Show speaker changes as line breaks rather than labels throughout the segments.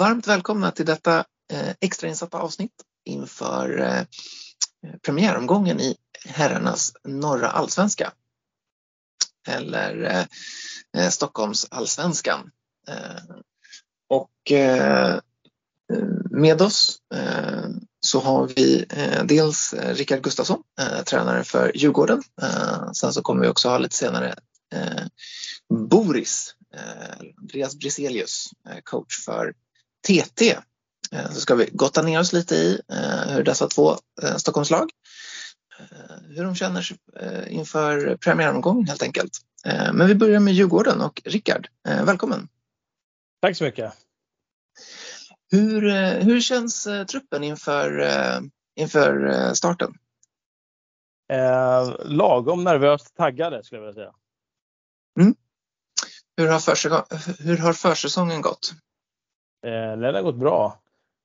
varmt välkomna till detta eh, extrainsatta avsnitt inför eh, premiäromgången i herrarnas norra allsvenska. Eller eh, Stockholms allsvenskan. Och med oss så har vi dels Rickard Gustafsson, tränare för Djurgården. Sen så kommer vi också ha lite senare Boris, Andreas Briselius, coach för TT. Så ska vi gotta ner oss lite i hur dessa två Stockholmslag, hur de känner sig inför premiäromgången helt enkelt. Men vi börjar med Djurgården och Rickard, välkommen!
Tack så mycket!
Hur känns truppen inför starten?
Lagom nervöst taggade skulle jag vilja säga.
Hur har försäsongen gått?
Den har gått bra.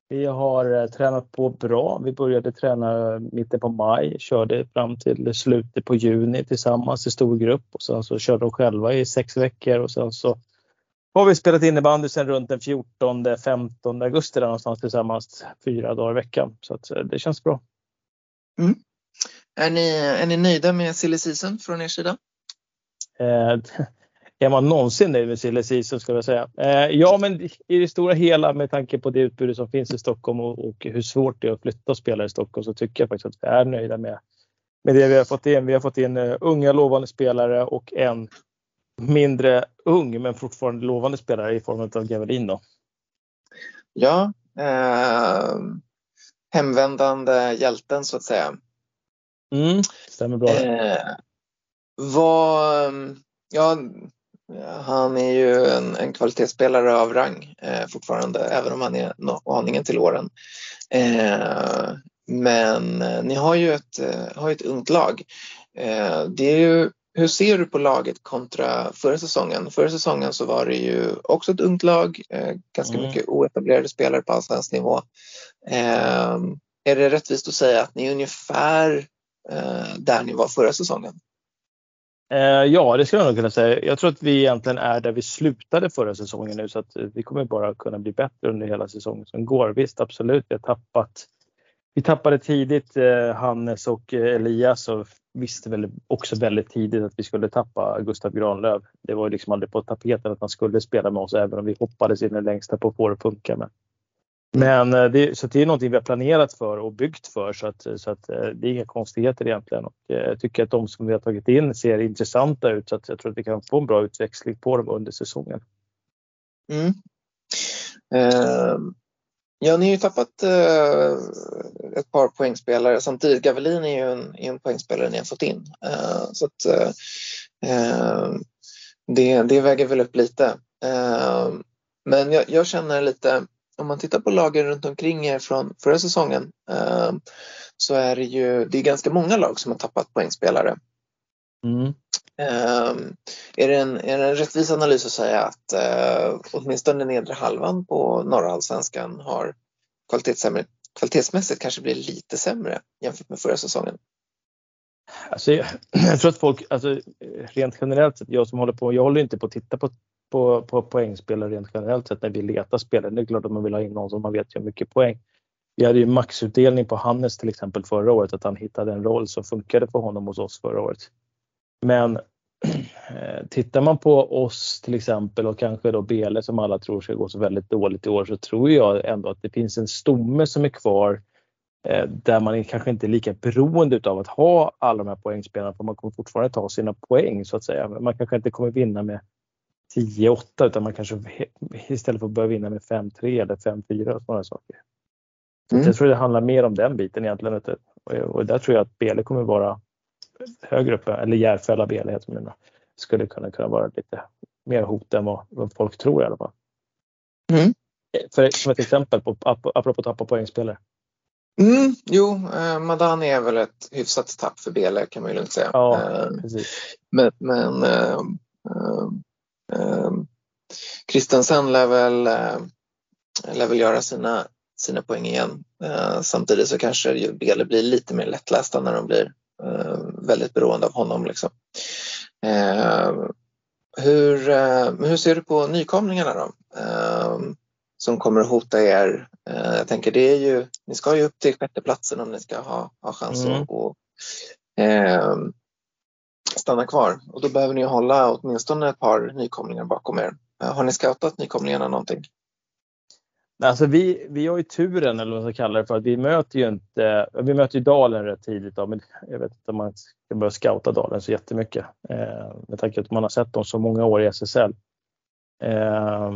Vi har tränat på bra. Vi började träna mitten på maj, körde fram till slutet på juni tillsammans i stor grupp och sen så körde de själva i 6 veckor och sen så har vi spelat innebandy sedan runt den 14, 15 augusti där någonstans tillsammans 4 dagar i veckan. Så att det känns bra.
Är ni nöjda med silly season från er sida?
Är man någonsin nöjd med silly season ska jag säga. Ja, men i det stora hela med tanke på det utbudet som finns i Stockholm och hur svårt det är att flytta spelare i Stockholm så tycker jag faktiskt att vi är nöjda med det vi har fått in. Vi har fått in unga lovande spelare och en mindre ung men fortfarande lovande spelare i form av Gavelin då.
Ja, hemvändande hjälten så att säga.
Stämmer bra.
Ja, han är ju en kvalitetsspelare av rang fortfarande, även om han är aningen till åren. Men ni har ju ett ungt lag. Det är ju, hur ser du på laget kontra förra säsongen? Förra säsongen så var det ju också ett ungt lag, ganska mycket oetablerade spelare på allsvensk nivå. Är det rättvist att säga att ni är ungefär där ni var förra säsongen?
Eh, ja, det skulle jag nog kunna säga. Jag tror att vi egentligen är där vi slutade förra säsongen nu så att eh, vi kommer bara kunna bli bättre under hela säsongen som går. Visst, absolut, vi har tappat. Vi tappade tidigt eh, Hannes och Elias och visste väl också väldigt tidigt att vi skulle tappa Gustav Granlöf. Det var ju liksom aldrig på tapeten att han skulle spela med oss även om vi hoppades in i det längsta på att få det att funka. Men Eh, det, så det är någonting vi har planerat för och byggt för så att eh, det är inga konstigheter egentligen. och eh, Jag tycker att de som vi har tagit in ser intressanta ut så att jag tror att vi kan få en bra utväxling på dem under säsongen. Mm.
Ehm, ja, ni har ju tappat ett par poängspelare. Samtidigt, Gavelin är ju en poängspelare ni har fått in. Ehm, så att ehm, det väger väl upp lite. Men jag känner lite, om man tittar på lagen runt omkring er från förra säsongen, så är det ju, det är ganska många lag som har tappat poängspelare. Är det en rättvis analys att säga att åtminstone nedre halvan på norra allsvenskan har kvalitetsmässigt kanske blivit lite sämre jämfört med förra säsongen?
Alltså, jag tror att folk, alltså rent generellt sett, jag som håller på, jag håller inte på att titta på på poängspelare rent generellt sett när vi letar spelare. Det är klart att man vill ha in någon som man vet gör mycket poäng. Vi hade ju maxutdelning på Hannes till exempel förra året, att han hittade en roll som funkade för honom hos oss förra året. Men tittar man på oss till exempel och kanske då Bele som alla tror ska gå så väldigt dåligt i år så tror jag ändå att det finns en stomme som är kvar eh, där man kanske inte är lika beroende utav att ha alla de här poängspelarna för man kommer fortfarande ta sina poäng så att säga. Man kanske inte kommer vinna med 10-8 utan man kanske istället får börja vinna med 5-3 eller 5-4 och sådana saker. Jag tror det handlar mer om den biten egentligen och där tror jag att Bele kommer vara högre uppe eller Järfälla Bele heter de nu. Skulle kunna vara lite mer hot än vad folk tror i alla fall. För som ett exempel på apropå tappa poängspelare.
Jo, Madani är väl ett hyfsat tapp för Bele kan man ju lugnt säga.
Ja, precis.
Men Christensen lär väl göra sina poäng igen. Samtidigt så kanske Bele blir lite mer lättlästa när de blir väldigt beroende av honom liksom. Hur ser du på nykomlingarna då? som kommer att hota er. Eh, jag tänker det är ju, ni ska ju upp till sjätteplatsen om ni ska ha, ha chans mm. att och, eh, stanna kvar och då behöver ni hålla åtminstone ett par nykomlingar bakom er. Eh, har ni scoutat nykomlingarna någonting?
Alltså vi, vi har ju turen, eller vad man ska kalla det för, att vi möter ju inte, vi möter ju Dalen rätt tidigt då, men jag vet inte om man ska börja scouta Dalen så jättemycket. Eh, med tanke på att man har sett dem så många år i SSL. Eh,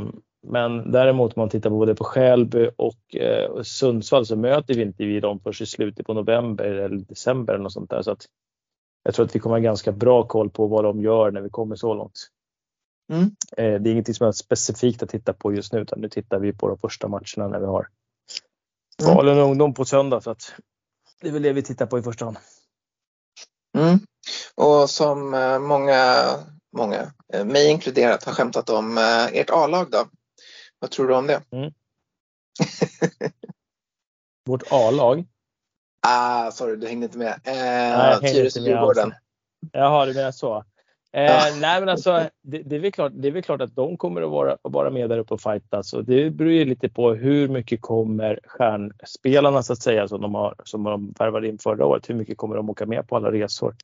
men däremot om man tittar både på Skälby och eh, Sundsvall så möter vi inte vi dem först i slutet på november eller december eller något sånt där. Så att jag tror att vi kommer ha ganska bra koll på vad de gör när vi kommer så långt. Mm. Eh, det är ingenting som är specifikt att titta på just nu utan nu tittar vi på de första matcherna när vi har mm. Falun mm. ungdom på söndag. Så att det är väl det vi tittar på i första hand.
Mm. Och som eh, många, många, eh, mig inkluderat, har skämtat om ert A-lag då. Vad tror du om det? Mm.
Vårt A-lag?
Ah, sorry, du hängde inte med. Eh, Tyresö-Djurgården.
Jaha, du menar så. Eh, ja. Nej men alltså det, det, är väl klart, det är väl klart att de kommer att vara, vara med där uppe och fightas och det beror ju lite på hur mycket kommer stjärnspelarna så att säga som de, har, som de värvade in förra året, hur mycket kommer de åka med på alla resor?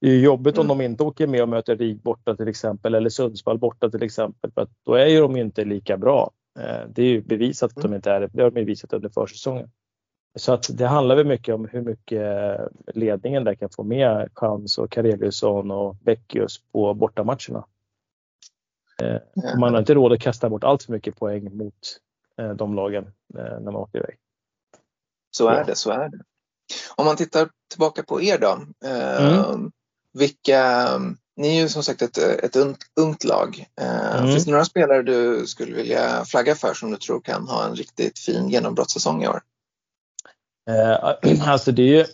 Det är ju jobbigt mm. om de inte åker med och möter RIG borta till exempel eller Sundsvall borta till exempel för att då är ju de ju inte lika bra. Eh, det är ju bevisat att de mm. inte är det. Det har de bevisat under försäsongen. Så att det handlar väl mycket om hur mycket ledningen där kan få med Chans och Kareliusson och Beckius på bortamatcherna. Eh, man har inte råd att kasta bort allt för mycket poäng mot eh, de lagen när man åker iväg.
Så är det, så är det. Om man tittar tillbaka på er då. Mm. Vilka, ni är ju som sagt ett, ett ungt lag. Mm. Finns det några spelare du skulle vilja flagga för som du tror kan ha en riktigt fin genombrottssäsong i år?
Eh, alltså det är ju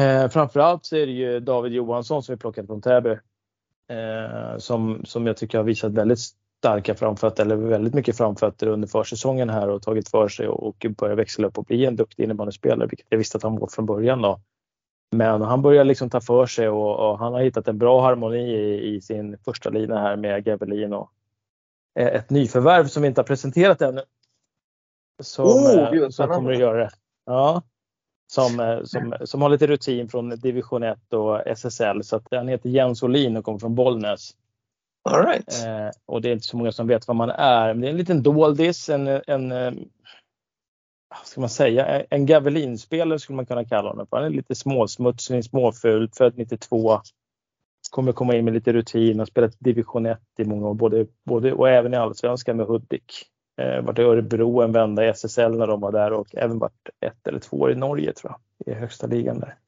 eh, framförallt så är det ju David Johansson som vi plockat från Täby. Eh, som, som jag tycker har visat väldigt starka framfötter, eller väldigt mycket framfötter under försäsongen här och tagit för sig och, och börjat växla upp och bli en duktig innebandyspelare, vilket jag visste att han var från början då. Men han börjar liksom ta för sig och, och han har hittat en bra harmoni i, i sin första lina här med Gavelin och eh, ett nyförvärv som vi inte har presenterat ännu. Som, oh, Gud, som kommer att göra det. Ja. Som, eh, som, som har lite rutin från division 1 och SSL. Så han heter Jens Olin och kommer från Bollnäs.
All right.
Eh, och det är inte så många som vet vad man är. Men det är en liten doldis, en, en eh, vad ska man säga, en Gavelinspelare skulle man kunna kalla honom. Han är lite småsmutsig, småful, född 92. Kommer komma in med lite rutin, har spelat division 1 i många år, både, både, och även i allsvenskan med Hudik. Eh, varit i Örebro en vända i SSL när de var där och även varit ett eller två år i Norge tror jag, i högsta ligan där.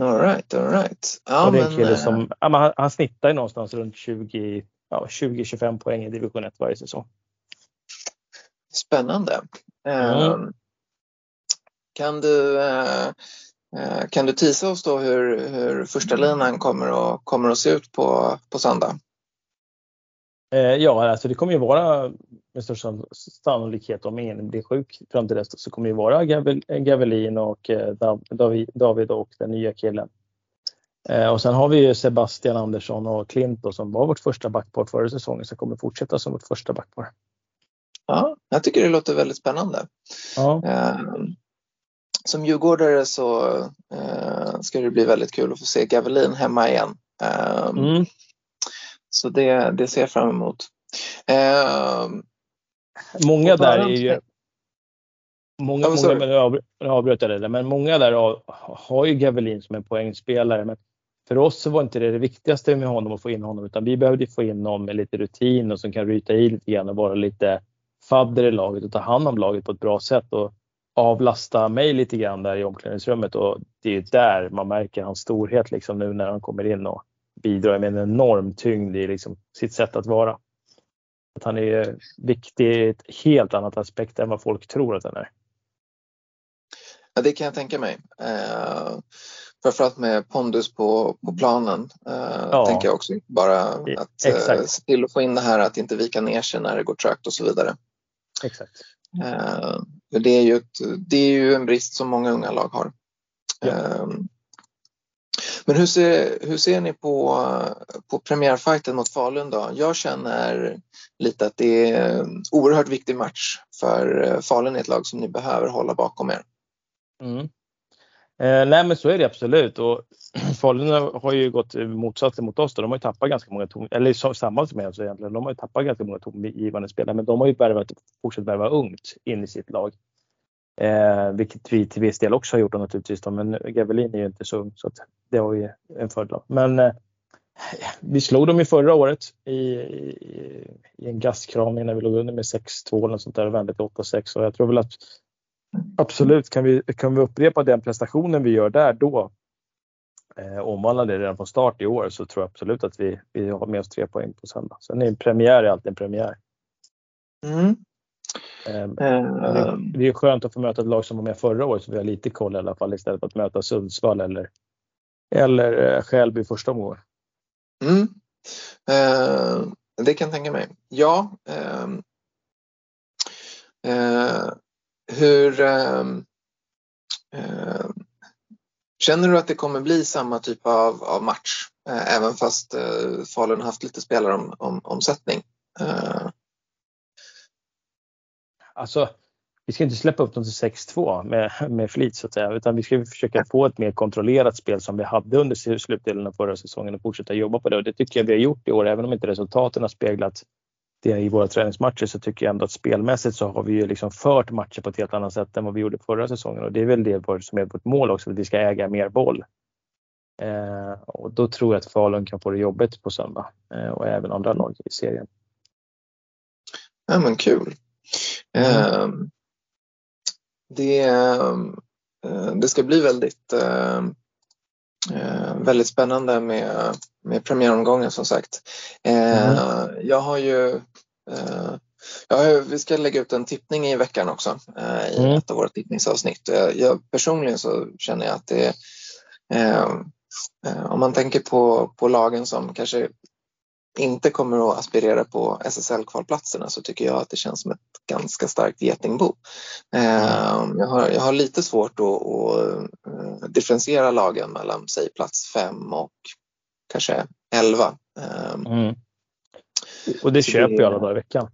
All right, all right.
Ja, och det är en kille eh, som, ja, han, han snittar ju någonstans runt 20, ja, 20-25 poäng i division 1 varje säsong.
Spännande. Mm. Uh, kan du uh, kan du tisa oss då hur, hur första linan kommer att, kommer att se ut på, på söndag?
Ja, alltså det kommer ju vara med största sannolikhet om ingen blir sjuk fram till dess så kommer det vara Gavelin och eh, David och den nya killen. Eh, och sen har vi ju Sebastian Andersson och Klint som var vårt första backpar förra säsongen som kommer fortsätta som vårt första backpar.
Ja, jag tycker det låter väldigt spännande. Ja. Ehm, som djurgårdare så ska det bli väldigt kul att få se Gavelin hemma igen. Mm. Så det, det ser jag fram emot.
Många där är ju Många, många nu avbröt jag det, men många där har, har ju Gavelin som en poängspelare. Men för oss så var inte det det viktigaste med honom att få in honom utan vi behövde få in någon med lite rutin och som kan ryta i lite grann och vara lite fadder i laget och ta hand om laget på ett bra sätt och avlasta mig lite grann där i omklädningsrummet och det är där man märker hans storhet liksom nu när han kommer in och bidrar med en enorm tyngd i liksom sitt sätt att vara. Att han är viktig i ett helt annat aspekt än vad folk tror att han är.
Ja, det kan jag tänka mig. Eh, framförallt med pondus på, på planen. Eh, ja. tänker jag också. Bara att eh, se till att få in det här att inte vika ner sig när det går trögt och så vidare.
Exakt.
Eh, det, är ju ett, det är ju en brist som många unga lag har. Ja. Men hur ser, hur ser ni på, på premiärfighten mot Falun då? Jag känner lite att det är en oerhört viktig match för eh, Falun är ett lag som ni behöver hålla bakom er.
Mm. Eh, nej men så är det absolut och Falun har ju gått motsatsen mot oss. Då. De har ju tappat ganska många tom, eller samma som oss egentligen. De har ju tappat ganska många tongivande spelare men de har ju värvat, fortsatt värva ungt in i sitt lag. Eh, vilket vi till viss del också har gjort naturligtvis. Då, men Gavelin är ju inte så ung så det har ju en fördel. Men eh, vi slog dem ju förra året i, i, i en gastkramning när vi låg under med 6-2 eller sånt där och vände till 8-6 och jag tror väl att absolut kan vi, kan vi upprepa den prestationen vi gör där då eh, omvandla det redan från start i år så tror jag absolut att vi, vi har med oss tre poäng på söndag. Sen är en premiär är alltid en premiär. Mm. Um, det är skönt att få möta ett lag som var med förra året så vi har lite koll i alla fall istället för att möta Sundsvall eller, eller Skälby första omgången.
Mm. Uh, det kan jag tänka mig. Ja. Uh, uh, hur Känner du att det kommer bli samma typ av, av match även fast Falun haft lite spelaromsättning? Om,
alltså, vi ska inte släppa upp dem till 6-2 med, med flit så att säga, utan vi ska försöka få ett mer kontrollerat spel som vi hade under slutdelen av förra säsongen och fortsätta jobba på det. Och det tycker jag vi har gjort i år, även om inte resultaten har speglat det i våra träningsmatcher så tycker jag ändå att spelmässigt så har vi ju liksom fört matcher på ett helt annat sätt än vad vi gjorde förra säsongen och det är väl det som är vårt mål också, att vi ska äga mer boll. Eh, och då tror jag att Falun kan få det jobbigt på söndag eh, och även andra lag i serien.
Ja men kul. Mm. Det, ehm, det ska bli väldigt, ehm, eh, väldigt spännande med, med premiäromgången som sagt. Mm. Jag har ju eh, Ja, vi ska lägga ut en tippning i veckan också i mm. ett av våra tippningsavsnitt. Jag, personligen så känner jag att det eh, om man tänker på, på lagen som kanske inte kommer att aspirera på SSL-kvalplatserna så tycker jag att det känns som ett ganska starkt getingbo. Mm. Jag har, jag har lite svårt att, att eh, differentiera lagen mellan säg plats 5 och kanske 11. Ehm, mm.
Och det köper jag alla dagar i veckan.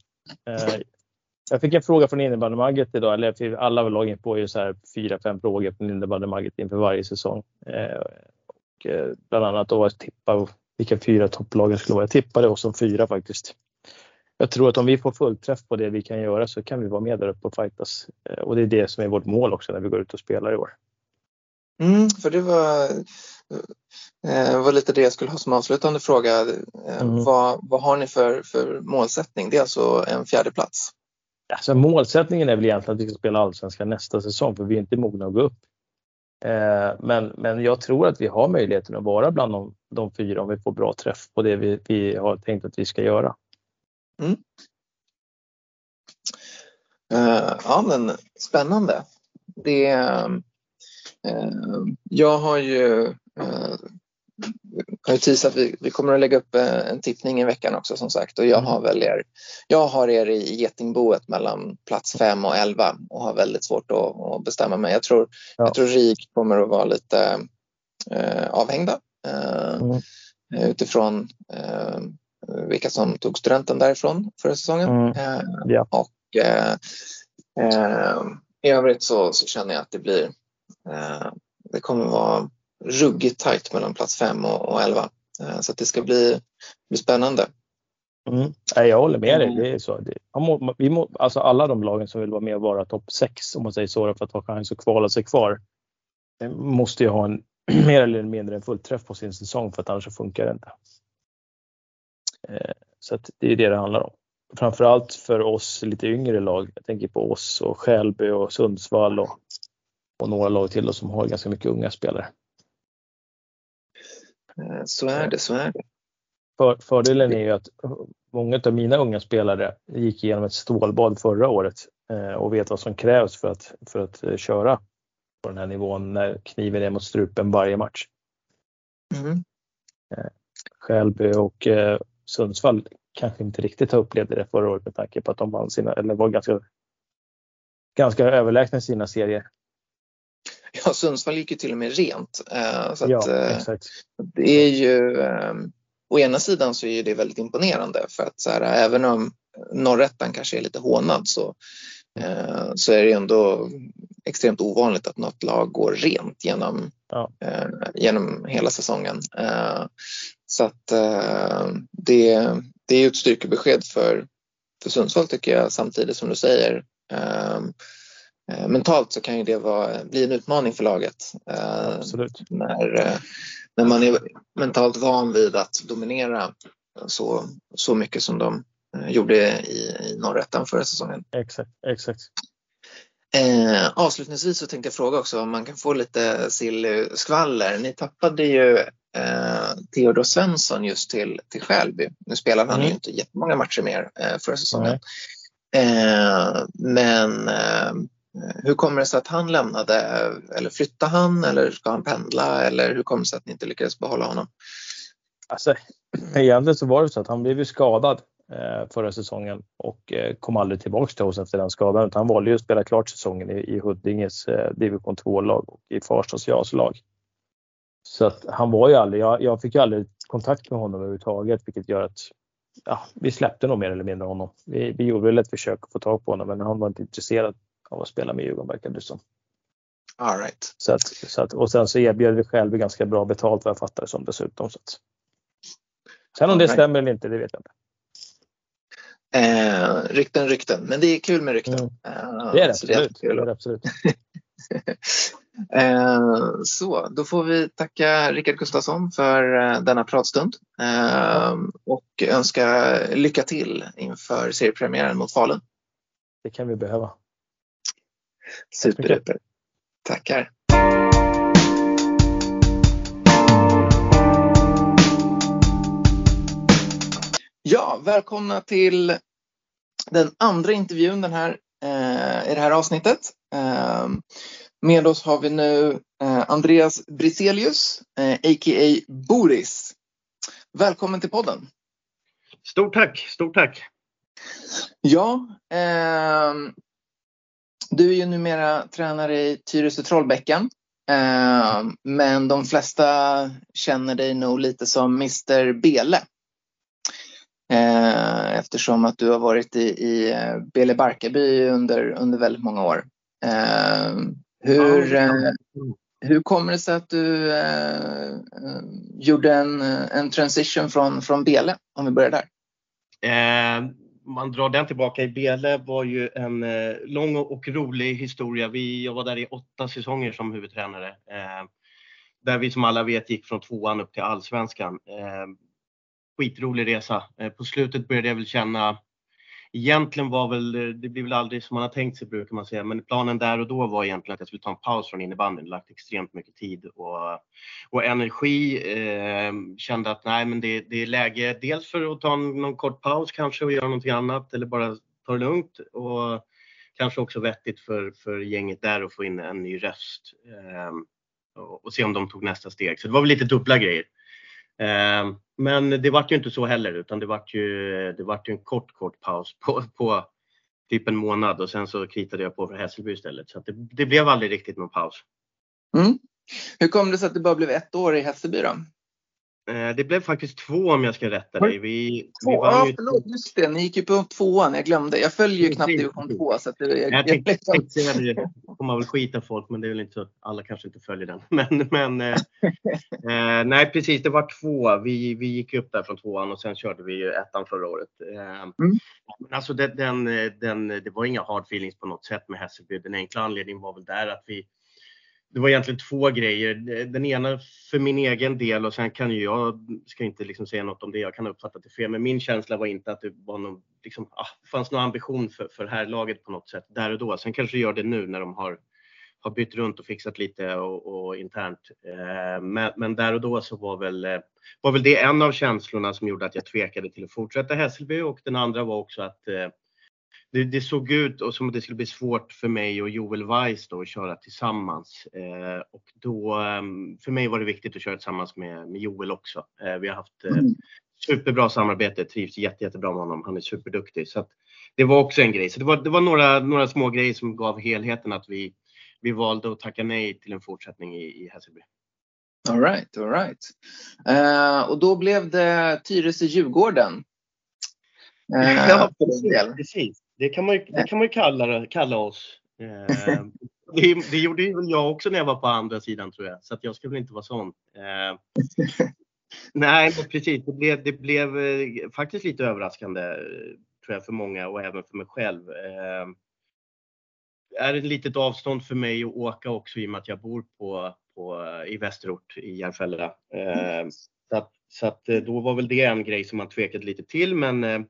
Eh, jag fick en fråga från innebandymagget idag, eller alla lagen får ju så här fyra, fem frågor från innebandymagget inför varje säsong. Och bland annat då att tippa vilka fyra topplagen skulle vara. Jag tippade oss som fyra faktiskt. Jag tror att om vi får fullträff på det vi kan göra så kan vi vara med där uppe och fightas. Eh, och det är det som är vårt mål också när vi går ut och spelar i år.
Mm, för det var, eh, var lite det jag skulle ha som avslutande fråga. Eh, mm. Vad, vad har ni för, för målsättning? Det är alltså en fjärde plats.
Alltså målsättningen är väl egentligen att vi ska spela allsvenskan nästa säsong för vi är inte mogna att gå upp. Men, men jag tror att vi har möjligheten att vara bland de, de fyra om vi får bra träff på det vi, vi har tänkt att vi ska göra. Mm.
Uh, ja men spännande. Det, uh, jag har ju uh, har ju teasat vi, vi kommer att lägga upp en tippning i veckan också som sagt och jag mm. har väl er, jag har er i getingboet mellan plats 5 och 11 och har väldigt svårt att, att bestämma mig. Jag tror, ja. jag tror RIK kommer att vara lite eh, avhängda mm. utifrån eh, vilka som tog studenten därifrån förra säsongen. Mm. Eh, ja. Och eh, i övrigt så, så, känner jag att det blir det kommer vara ruggigt tajt mellan plats 5 och 11. Eh, så det ska bli, bli spännande.
Mm. Jag håller med dig. Det är så. vi må, alltså alla de lagen som vill vara med och vara topp 6 om man säger så för att ha chans att kvala sig kvar eh, måste ju ha en mer eller mindre en fullträff på sin säsong för att annars funkar det inte. Eh, så det är det det handlar om. Framförallt för oss lite yngre lag. Jag tänker på oss och Skälby och Sundsvall och, och några lag till då, som har ganska mycket unga spelare.
Eh, så är det, så är det.
För, fördelen är ju att många av mina unga spelare gick igenom ett stålbad förra året eh, och vet vad som krävs för att, för att köra på den här nivån när kniven är mot strupen varje match. Mm. Skälby och Sundsvall kanske inte riktigt har upplevt det förra året med tanke på att de vann sina, eller var ganska, ganska överlägsna i sina serier.
ja, Sundsvall gick ju till och med rent. Eh, så
ja,
att, eh,
exakt.
det är ju, eh, å ena sidan så är det väldigt imponerande för att så här, även om norrättan kanske är lite hånad så, eh, så är det ändå extremt ovanligt att något lag går rent genom,
Ja.
eh, genom hela säsongen. Eh, så att eh, det, det är ett styrkebesked för, för Sundsvall tycker jag samtidigt som du säger. Eh, eh, mentalt så kan ju det vara, bli en utmaning för laget. Eh,
Absolut.
när, eh, när man är mentalt van vid att dominera så, så mycket som de eh, gjorde i, i norrättan förra säsongen.
Exakt, exakt.
Eh, avslutningsvis så tänkte jag fråga också om man kan få lite sill-skvaller. Ni tappade ju eh, Theodor Svensson just till, till Skälby. Nu spelade han
Mm.
ju inte jättemånga matcher mer eh, förra säsongen. Eh, men eh, hur kommer det sig att han lämnade? Eller flyttade han eller ska han pendla? Eller hur kommer det sig att ni inte lyckades behålla honom?
Alltså, egentligen så var det så att han blev ju skadad eh, förra säsongen och eh, kom aldrig tillbaks till oss efter den skadan. Utan han valde ju att spela klart säsongen i, i Huddinges eh, division 2-lag och i Farstas JAS-lag. Så att han var ju aldrig, jag, jag fick ju aldrig kontakt med honom överhuvudtaget vilket gör att ja, vi släppte nog mer eller mindre honom. Vi, vi gjorde väl ett försök att få tag på honom men han var inte intresserad av att spela med Djurgården verkade det som.
All right.
Så att, så att, och sen så erbjöd vi själva ganska bra betalt vad jag fattar det som dessutom. Så att. Sen om det
All right.
stämmer eller inte, det vet jag inte.
Eh, rykten, rykten. Men det är kul med rykten.
Mm.
Eh,
Det är det absolut. Det är det absolut.
Eh, så, då får vi tacka Rickard Gustafsson för eh, denna pratstund eh, och önska lycka till inför seriepremiären mot Falun.
Det kan vi behöva.
Superduper. Tackar. Ja, välkomna till den andra intervjun den här, eh, i det här avsnittet. Eh, med oss har vi nu eh, Andreas Briselius, eh, a.k.a. Boris. Välkommen till podden.
Stort tack, stort tack.
Ja, ehm, du är ju numera tränare i Tyresö Trollbäcken. Ehm, men de flesta känner dig nog lite som Mr Bele. Ehm, eftersom att du har varit i, i eh, Bele Barkarby under, under väldigt många år. Ehm, hur, eh, hur kommer det sig att du eh, eh, gjorde en, en transition från, från Bele? Om vi börjar där.
Eh, man drar den tillbaka i Bele var ju en eh, lång och rolig historia. Vi, jag var där i åtta säsonger som huvudtränare. Eh, där vi som alla vet gick från tvåan upp till allsvenskan. Eh, skitrolig resa. Eh, på slutet började jag väl känna Egentligen var väl, det blir väl aldrig som man har tänkt sig brukar man säga, men planen där och då var egentligen att jag skulle ta en paus från innebandyn. Lagt extremt mycket tid och, och energi. Eh, kände att nej, men det, det är läge dels för att ta en, någon kort paus kanske och göra någonting annat eller bara ta det lugnt. Och kanske också vettigt för, för gänget där att få in en ny röst eh, och, och se om de tog nästa steg. Så det var väl lite dubbla grejer. Ehm, men det vart ju inte så heller utan det vart ju, det vart ju en kort, kort paus på, på typ en månad och sen så kritade jag på för Hässelby istället. Så att det, det blev aldrig riktigt någon paus.
Mm. Hur kom det sig att det bara blev ett år i Hässelby då?
Eh, Det blev faktiskt två om jag ska rätta dig. Vi, vi
Två?
vann
Ja,
ju
förlåt, just det. Ni gick ju på tvåan. Jag glömde. Jag följer ju knappt division
precis.
2. Så att det, jag,
Jag
jag,
tänkte,
jag,
tänkte säga det, får man väl skita folk men det är väl inte så, alla kanske inte följer den. Men, men eh, eh, nej precis, det var två. Vi, vi gick upp där från tvåan och sen körde vi ju ettan förra året. Eh, men Alltså det, den, den, det var inga hard feelings på något sätt med Hässelby. Den enkla anledningen var väl där att vi det var egentligen två grejer. Den ena för min egen del och sen kan ju jag, ska inte liksom säga något om det, jag kan uppfatta det fel, men min känsla var inte att det var någon, liksom, ah, fanns någon ambition för, för här laget på något sätt där och då. Sen kanske det gör det nu när de har, har bytt runt och fixat lite och, och internt. Eh, men, men där och då så var väl, eh, var väl det en av känslorna som gjorde att jag tvekade till att fortsätta Hässelby och den andra var också att eh, det, det såg ut och som att det skulle bli svårt för mig och Joel Weiss då att köra tillsammans. Eh, och då, eh, för mig var det viktigt att köra tillsammans med, med Joel också. Eh, vi har haft eh, superbra samarbete, trivs jätte, jättebra med honom. Han är superduktig. Så att det var också en grej. Så det var, det var några, några små grejer som gav helheten att vi, vi valde att tacka nej till en fortsättning i, i Hässelby.
All right, all right. Uh, och då blev det Tyresö-Djurgården.
Uh, ja, precis, precis. Det kan man ju, det kan man ju kalla, kalla oss. Eh, det, det, gjorde ju jag också när jag var på andra sidan tror jag, så att jag ska väl inte vara sån. Eh, nej, precis. Det blev, det blev eh, faktiskt lite överraskande tror jag för många och även för mig själv. Eh, det är ett litet avstånd för mig att åka också i och med att jag bor på på, i Västerort i Järfälla. Eh, så att, så att då var väl det en grej som man tvekade lite till men eh,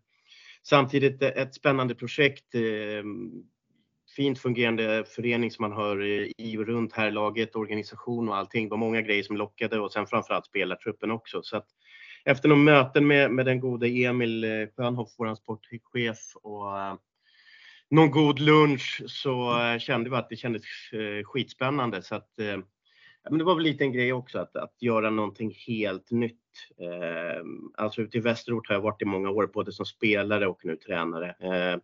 samtidigt ett spännande projekt. Eh, fint fungerande förening som man hör eh, i och runt här laget, organisation och allting. Det var många grejer som lockade och sen framförallt spelartruppen också. Så att efter några möten med, med den gode Emil eh, Schönhoff, vår sportchef och någon god lunch så kände vi att det kändes skitspännande. Så att, men det var väl lite en grej också att, att göra någonting helt nytt. Eh, alltså ute i Västerort har jag varit i många år, både som spelare och nu tränare. Eh,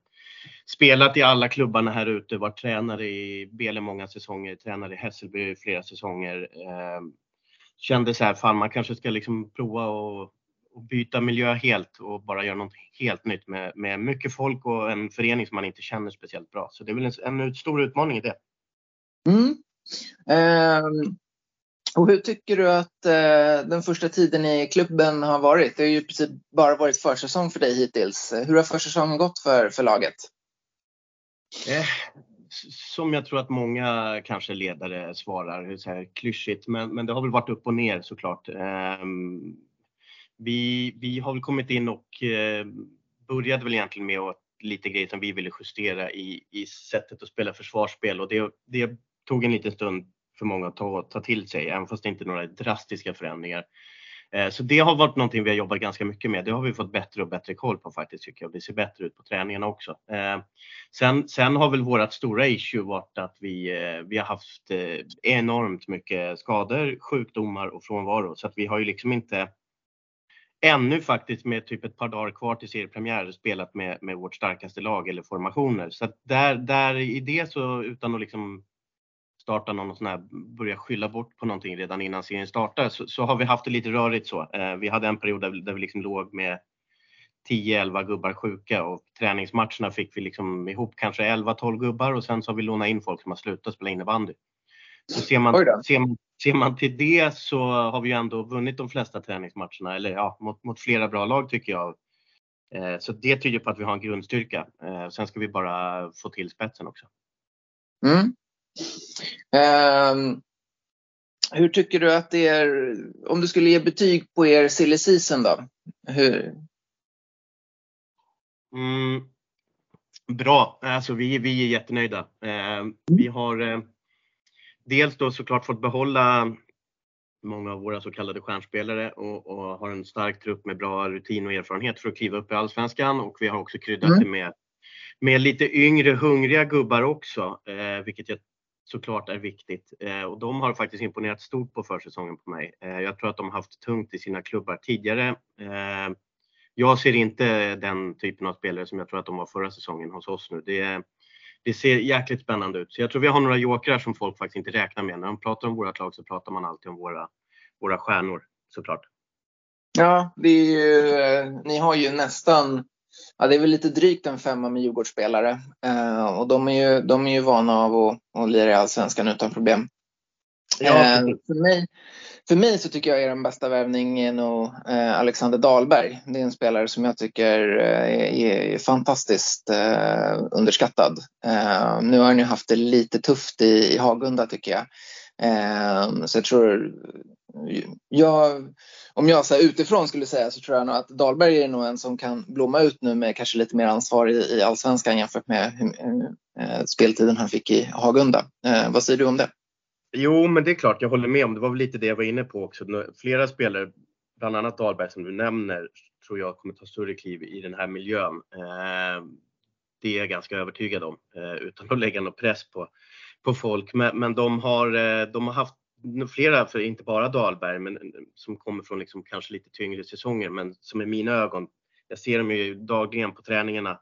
spelat i alla klubbarna här ute, varit tränare i Bele många säsonger, tränare i Hässelby flera säsonger. Eh, kände så här, fan man kanske ska liksom prova och, och byta miljö helt och bara göra något helt nytt med, med mycket folk och en förening som man inte känner speciellt bra. Så det är väl en, en stor utmaning i det.
Mm. Um, och hur tycker du att eh, den första tiden i klubben har varit? Det har ju precis bara varit försäsong för dig hittills. Hur har försäsongen gått för, för laget?
Eh, som jag tror att många kanske ledare svarar, så här klyschigt, men, men det har väl varit upp och ner såklart. Eh, vi, vi har väl kommit in och eh, började väl egentligen med att lite grejer som vi ville justera i, i sättet att spela försvarsspel och det, det tog en liten stund för många att ta, ta till sig, även fast det inte är några drastiska förändringar. Eh, så det har varit någonting vi har jobbat ganska mycket med. Det har vi fått bättre och bättre koll på faktiskt tycker jag. Det ser bättre ut på träningarna också. Eh, sen, sen har väl vårt stora issue varit att vi, eh, vi har haft enormt mycket skador, sjukdomar och frånvaro så att vi har ju liksom inte ännu faktiskt med typ ett par dagar kvar till seriepremiär spelat med, med vårt starkaste lag eller formationer. Så att där, där i det så utan att liksom starta någon sån här, börja skylla bort på någonting redan innan serien startar så, så har vi haft det lite rörigt så. Eh, vi hade en period där, där vi liksom låg med 10-11 gubbar sjuka och träningsmatcherna fick vi liksom ihop kanske 11-12 gubbar och sen så har vi lånat in folk som har slutat spela innebandy. Så ser man, ser, man, ser man till det så har vi ju ändå vunnit de flesta träningsmatcherna, eller ja, mot, mot flera bra lag tycker jag. Eh, så det tyder på att vi har en grundstyrka. Eh, sen ska vi bara få till spetsen också.
Mm. Um, hur tycker du att det är, om du skulle ge betyg på er silly season då? Hur?
Mm, bra, alltså vi, vi är jättenöjda. Eh, vi har eh, dels då såklart fått behålla många av våra så kallade stjärnspelare och, och, har en stark trupp med bra rutin och erfarenhet för att kliva upp i Allsvenskan och vi har också kryddat mm. det med, med lite yngre hungriga gubbar också, eh, vilket jag såklart är viktigt eh, och de har faktiskt imponerat stort på försäsongen på mig. Eh, jag tror att de har haft tungt i sina klubbar tidigare. Eh, jag ser inte den typen av spelare som jag tror att de var förra säsongen hos oss nu. Det, det ser jäkligt spännande ut. Så jag tror vi har några jokrar som folk faktiskt inte räknar med. När de pratar om vårt lag så pratar man alltid om våra, våra stjärnor såklart.
Ja, det är ju, eh, ni har ju nästan Ja, det är väl lite drygt en femma med Djurgårdsspelare eh, och de är, ju, de är ju vana av att, att lira i Allsvenskan utan problem. Ja, eh, för, mig, för mig så tycker jag är den bästa värvningen nog eh, Alexander Dahlberg. Det är en spelare som jag tycker eh, är, är fantastiskt eh, underskattad. Eh, nu har han ju haft det lite tufft i, i Hagunda tycker jag. Ehm, så jag tror jag, om jag så här, utifrån skulle säga så tror jag nog att Dahlberg är nog en som kan blomma ut nu med kanske lite mer ansvar i, i allsvenskan jämfört med eh, speltiden han fick i Hagunda. Eh, vad säger du om det?
Jo, men det är klart, jag håller med om det. var väl lite det jag var inne på också. Flera spelare, bland annat Dahlberg som du nämner, tror jag kommer ta större kliv i den här miljön. Eh, det är jag ganska övertygad om eh, utan att lägga någon press på, på folk. Men, men de, har, eh, de har haft flera, för inte bara Dahlberg, men eh, som kommer från liksom kanske lite tyngre säsonger, men som i mina ögon, jag ser dem ju dagligen på träningarna,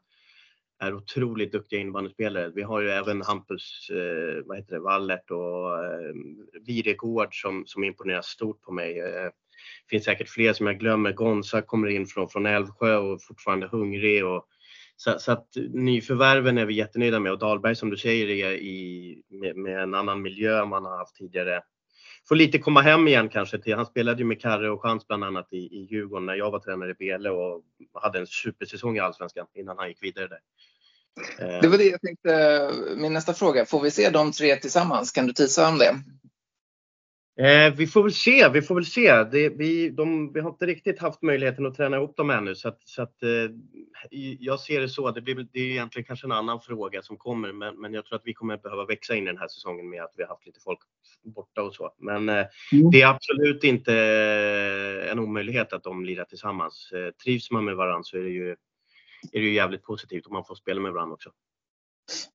är otroligt duktiga innebandyspelare. Vi har ju även Hampus eh, vad heter det, Wallert och eh, Viregård som, som imponerar stort på mig. Eh, finns säkert fler som jag glömmer. Gonza kommer in från, från Älvsjö och fortfarande hungrig. Och, så, så att nyförvärven är vi jättenöjda med och Dahlberg som du säger är i, med, med en annan miljö än man har haft tidigare får lite komma hem igen kanske. Till, han spelade ju med Karre och Chans bland annat i, i Djurgården när jag var tränare i Bele och hade en supersäsong i Allsvenskan innan han gick vidare där.
Eh. Det var det jag tänkte, min nästa fråga. Får vi se de tre tillsammans? Kan du tisa om det?
Eh, vi får väl se, vi får väl se. Det, vi, de, vi har inte riktigt haft möjligheten att träna ihop dem ännu så att, så att eh, jag ser det så. Det, blir, det är egentligen kanske en annan fråga som kommer men, men jag tror att vi kommer behöva växa in i den här säsongen med att vi har haft lite folk borta och så. Men eh, mm. det är absolut inte en omöjlighet att de lirar tillsammans. Eh, trivs man med varandra så är det ju, är det ju jävligt positivt om man får spela med varandra också.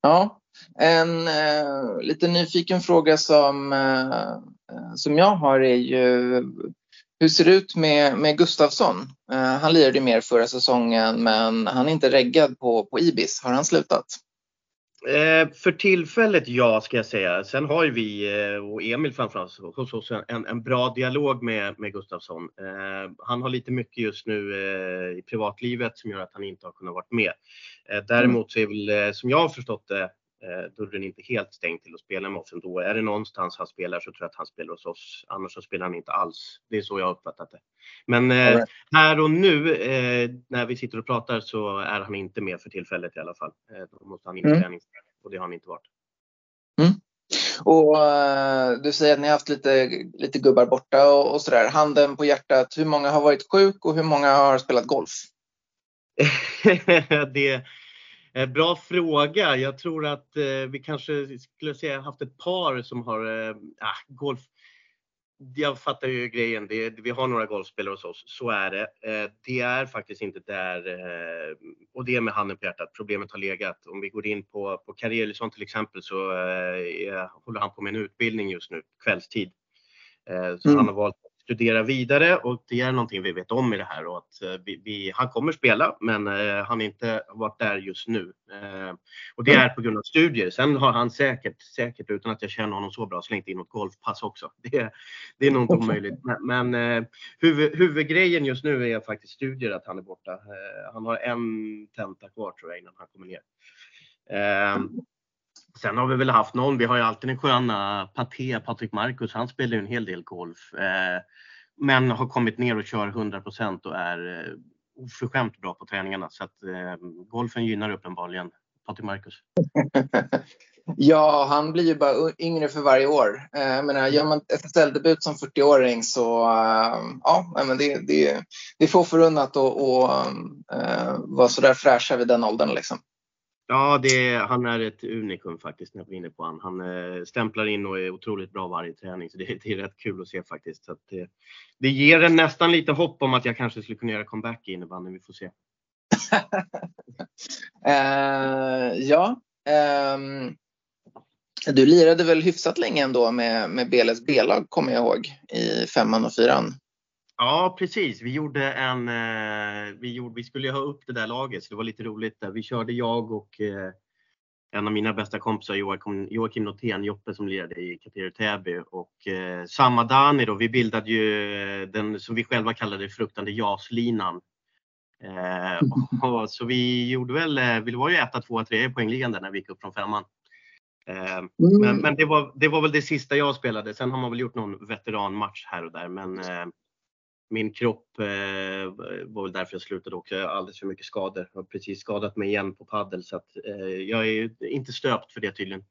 Ja, en eh, lite nyfiken fråga som, eh, Eh, som jag har är ju hur ser det ut med, med Gustafsson? Eh, han lirade mer förra säsongen men han är inte reggad på, på Ibis. Har han slutat?
Eh, för tillfället ja, ska jag säga. Sen har ju vi eh, och Emil framförallt hos oss en, en bra dialog med, med Gustafsson. Eh, han har lite mycket just nu eh, i privatlivet som gör att han inte har kunnat vara med. Eh, däremot så är väl, eh, som jag har förstått det, dörren inte helt stängd till att spela med oss ändå. Är det någonstans han spelar så tror jag att han spelar hos oss. Annars så spelar han inte alls. Det är så jag har uppfattat det. Men right. här och nu när vi sitter och pratar så är han inte med för tillfället i alla fall. Då måste han in mm. träning och det har han inte varit.
Mm. Och uh, du säger att ni har haft lite, lite gubbar borta och, och sådär. Handen på hjärtat, hur många har varit sjuk och hur många har spelat golf?
det bra fråga. Jag tror att uh, vi kanske skulle säga haft ett par som har uh, golf jag fattar ju grejen. Det, vi har några golfspelare hos oss, så är det. Eh, det är faktiskt inte där, eh, och det är med handen på hjärtat, problemet har legat. Om vi går in på, på Karelison till exempel så eh, håller han på med en utbildning just nu, kvällstid. Så mm. han har valt studera vidare och det är någonting vi vet om i det här och att eh, vi, vi, han kommer spela men eh, han har inte varit där just nu. Eh, och det är på grund av studier. Sen har han säkert, säkert utan att jag känner honom så bra, slängt in något golfpass också. Det, det är nog inte omöjligt. Men, men huvud, huvudgrejen just nu är faktiskt studier, att han är borta. Han har en tenta kvar tror jag innan han kommer ner. Sen har vi väl haft någon, vi har ju alltid den sköna Paté, Patrik Marcus, han spelar ju en hel del golf. Eh, men har kommit ner och kör 100% och är eh, oförskämt bra på träningarna. Så att eh, golfen gynnar uppenbarligen Patrik Marcus.
ja, han blir ju bara yngre för varje år. Eh, jag menar, gör man SSL-debut som 40-åring så eh, ja, men det, det, det är få förunnat att eh, vara sådär fräscha vid den åldern. Liksom.
Ja, det, han är ett unikum faktiskt när jag var inne på han. Han eh, stämplar in och är otroligt bra varje träning. Så det, det är rätt kul att se faktiskt. Så det, eh, det ger en nästan lite hopp om att jag kanske skulle kunna göra comeback i innebandyn. Vi får se.
uh, ja. Um, du lirade väl hyfsat länge ändå med, med Beles B-lag kommer jag ihåg i femman och fyran.
Ja, precis. Vi gjorde en, eh, vi, gjorde, vi skulle ha upp det där laget så det var lite roligt. Där. Vi körde jag och eh, en av mina bästa kompisar Joakim, Joakim Notén, Joppe som lirade i Kateri Täby och eh, samma Dani då, vi bildade ju eh, den som vi själva kallade fruktande JAS-linan. Eh, och, så vi gjorde väl, eh, vi var ju etta, tvåa, trea i poängligan där när vi gick upp från femman. Eh, mm. Men, men det, var, det var väl det sista jag spelade. Sen har man väl gjort någon veteranmatch här och där men min kropp eh, var väl därför jag slutade också. Jag har alldeles för mycket skador. Jag har precis skadat mig igen på paddel så att eh, jag är inte stöpt för det tydligen.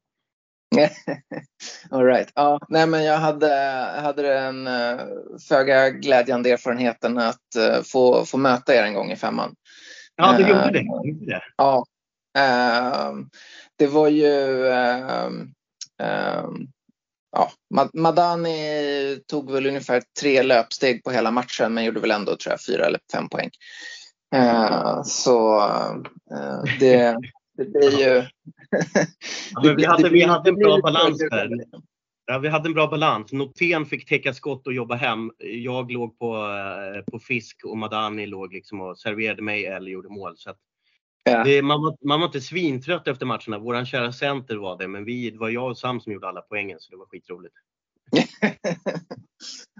All right. Ja, nej, men jag hade, hade den uh, föga glädjande erfarenheten att uh, få, få möta er en gång i femman.
Ja, du gjorde det. Uh, det.
Ja. det var ju ja, Madani tog väl ungefär tre löpsteg på hela matchen men gjorde väl ändå tror jag fyra eller fem poäng. Uh, så uh, det, det blir ju...
ja, vi, hade, vi hade en bra balans där. Ja, vi hade en bra balans. Notén fick täcka skott och jobba hem. Jag låg på, eh, på fisk och Madani låg liksom och serverade mig eller gjorde mål. Så Ja. Det, man, var, man var inte svintrött efter matcherna. Våran kära center var det, men vi, det var jag och Sam som gjorde alla poängen så det var skitroligt.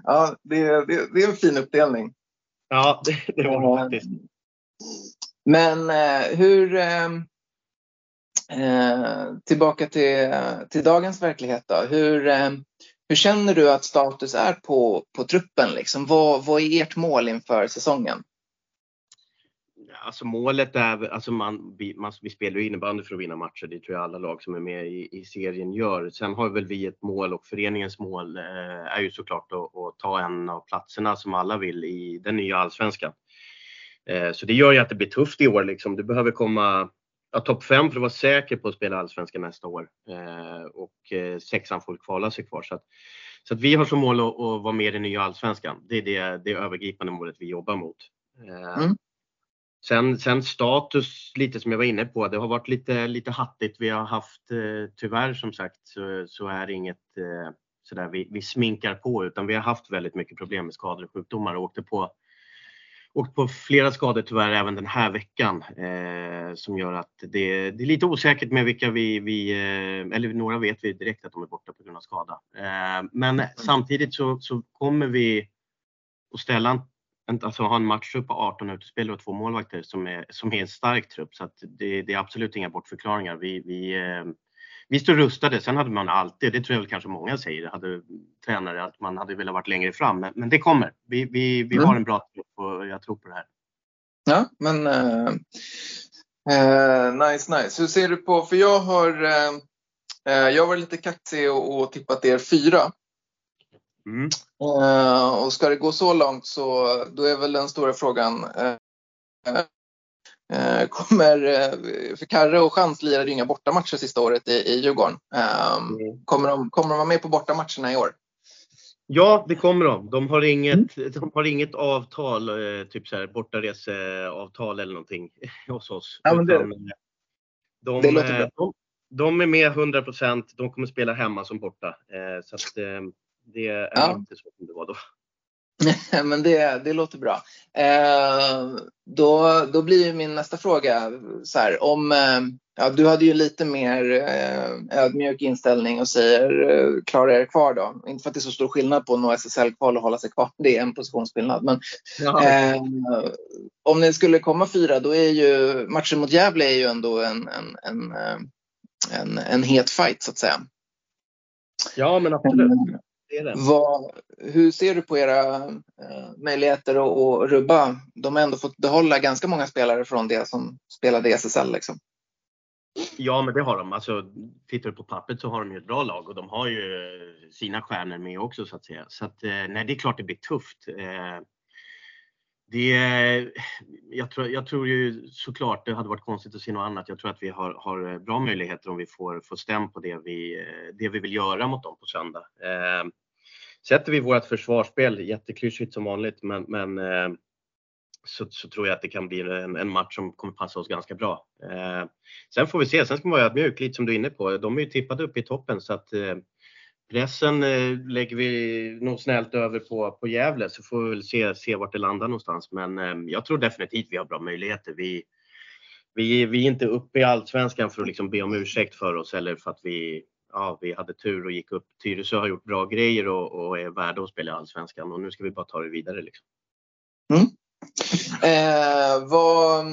ja, det, det, det, är en fin uppdelning.
Ja, det, det var det faktiskt.
Men eh, hur... Eh, eh, tillbaka till, till dagens verklighet då. Hur, eh, hur känner du att status är på, på truppen? Liksom? Vad, vad är ert mål inför säsongen?
Alltså målet är, alltså man, vi, man, vi spelar ju innebandy för att vinna matcher, det tror jag alla lag som är med i, i serien gör. Sen har väl vi ett mål och föreningens mål eh, är ju såklart att, att, ta en av platserna som alla vill i den nya allsvenskan. Eh, så det gör ju att det blir tufft i år liksom. Du behöver komma ja, topp 5 för att vara säker på att spela allsvenskan nästa år. Eh, och eh, sexan får kvala sig kvar. Så att, så att vi har som mål att, att vara med i den nya allsvenskan. Det är det, det övergripande målet vi jobbar mot. Eh, mm. Sen, sen status, lite som jag var inne på, det har varit lite, lite hattigt. Vi har haft, eh, tyvärr som sagt, så, så är det inget eh, sådär vi, vi sminkar på utan vi har haft väldigt mycket problem med skador och sjukdomar och åkte på, åkt på flera skador tyvärr även den här veckan eh, som gör att det, det, är lite osäkert med vilka vi, vi eh, eller några vet vi direkt att de är borta på grund av skada. Eh, men mm. samtidigt så, så kommer vi att ställa alltså ha en matchtrupp på 18 utespelare och två målvakter som är, som är en stark trupp. Så det, det, är absolut inga bortförklaringar. Vi, vi, eh, vi står rustade. Sen hade man alltid, det tror jag väl kanske många säger, hade tränare, att man hade velat varit längre fram. Men, men det kommer. Vi, vi, vi mm. har en bra trupp och jag tror på det här.
Ja, men uh, uh, nice, nice. Hur ser du på, för jag har, uh, jag var lite kaxig och, och tippat er fyra. Mm. Uh, och ska det gå så långt så då är väl den stora frågan uh, uh, kommer, för Karre och Chans lirade ju inga bortamatcher sista året i, i Djurgården. Mm. Kommer, de, kommer de vara med på bortamatcherna i år?
Ja, det kommer de. De har inget, mm. de har inget avtal, typ så här bortareseavtal eller någonting hos oss.
Ja, men det, de, det låter bra.
De, de är med 100% De kommer spela hemma som borta. Så att, det är ja. inte så som det var då.
Men det, det låter bra. Eh, då, då blir min nästa fråga så här, om eh, ja, du hade ju lite mer eh, ödmjuk inställning och säger eh, klara er kvar då. Inte för att det är så stor skillnad på att nå SSL-kval och hålla sig kvar. Det är en positionsskillnad. Men eh, om ni skulle komma fyra då är ju matchen mot Gävle är ju ändå en, en, en, eh, en, en het fight så att säga.
Ja men absolut.
Vad, hur ser du på era eh, möjligheter att, att rubba? De har ändå fått behålla ganska många spelare från det som spelade i SSL. Liksom.
Ja, men det har de. Alltså, tittar du på pappret så har de ju ett bra lag och de har ju sina stjärnor med också så att säga. Så att, eh, nej, det är klart det blir tufft. Eh, det, jag, tror, jag tror ju såklart det hade varit konstigt att se något annat. Jag tror att vi har, har eh, bra möjligheter om vi får, får stäm på det vi, eh, det vi vill göra mot dem på söndag. Eh, sätter vi vårt försvarsspel, jätteklyschigt som vanligt, men, men eh, så, så, tror jag att det kan bli en, en, match som kommer passa oss ganska bra. Eh, sen får vi se, sen ska man vara ödmjuk, lite som du är inne på. De är ju tippade upp i toppen så att eh, pressen eh, lägger vi nog snällt över på, på Gävle så får vi väl se, se vart det landar någonstans. Men eh, jag tror definitivt vi har bra möjligheter. Vi, vi, vi är inte uppe i allsvenskan för att liksom be om ursäkt för oss eller för att vi ja, vi hade tur och gick upp. Tyresö har gjort bra grejer och, och är värda att spela i Allsvenskan och nu ska vi bara ta det vidare. Liksom.
Mm. Eh, vad,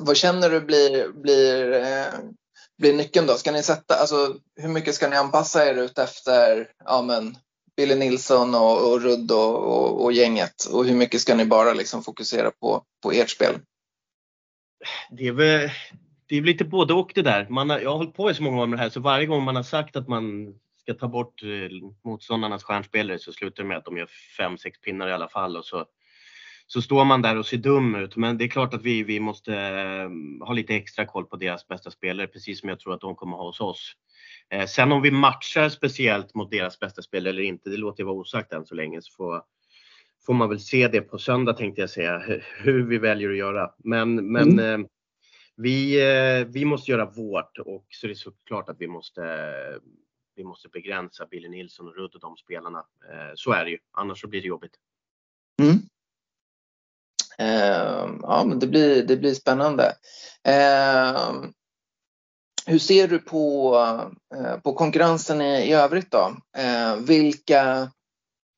vad känner du blir, blir, eh, blir nyckeln då? Ska ni sätta, alltså, hur mycket ska ni anpassa er ut efter ja, men, Billy Nilsson och, och Rudd och, och, och, gänget? Och hur mycket ska ni bara liksom fokusera på, på ert spel?
Det är väl det är väl lite både och det där. Man har, jag har hållit på i så många år med det här så varje gång man har sagt att man ska ta bort eh, motståndarnas stjärnspelare så slutar det med att de gör fem, sex pinnar i alla fall och så, så står man där och ser dum ut. Men det är klart att vi, vi måste eh, ha lite extra koll på deras bästa spelare precis som jag tror att de kommer ha hos oss. Eh, sen om vi matchar speciellt mot deras bästa spelare eller inte, det låter jag vara osagt än så länge. Så får, får man väl se det på söndag tänkte jag säga, hur vi väljer att göra. Men, men mm vi, eh, vi måste göra vårt och så är det såklart att vi måste, vi måste begränsa Billy Nilsson och Rudd och de spelarna. Så är det ju, annars så blir det jobbigt. Mm.
Ehm, ja, men det blir, det blir spännande. Ehm, hur ser du på, eh, på konkurrensen i, i övrigt då? Ehm, vilka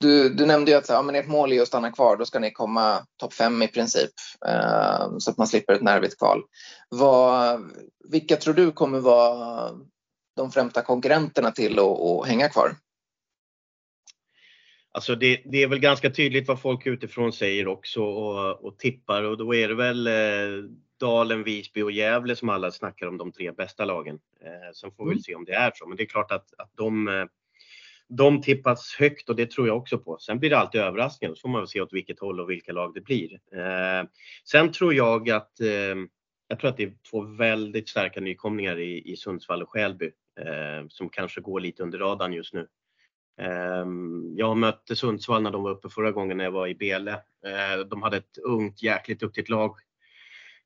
du, du nämnde ju att ja, men ert mål är att stanna kvar, då ska ni komma topp fem i princip eh, så att man slipper ett nervigt kval. Vad, vilka tror du kommer vara de främsta konkurrenterna till att hänga kvar?
Alltså det, det, är väl ganska tydligt vad folk utifrån säger också och, och tippar och då är det väl eh, Dalen, Visby och Gävle som alla snackar om de tre bästa lagen. Eh, sen får vi mm. se om det är så, men det är klart att, att de eh, de tippas högt och det tror jag också på. Sen blir det alltid överraskningar, så får man väl se åt vilket håll och vilka lag det blir. Eh, sen tror jag att eh, jag tror att det är två väldigt starka nykomlingar i, i Sundsvall och Skälby eh, som kanske går lite under radarn just nu. Ehm, jag mötte Sundsvall när de var uppe förra gången när jag var i Bele. Ehm, de hade ett ungt jäkligt duktigt lag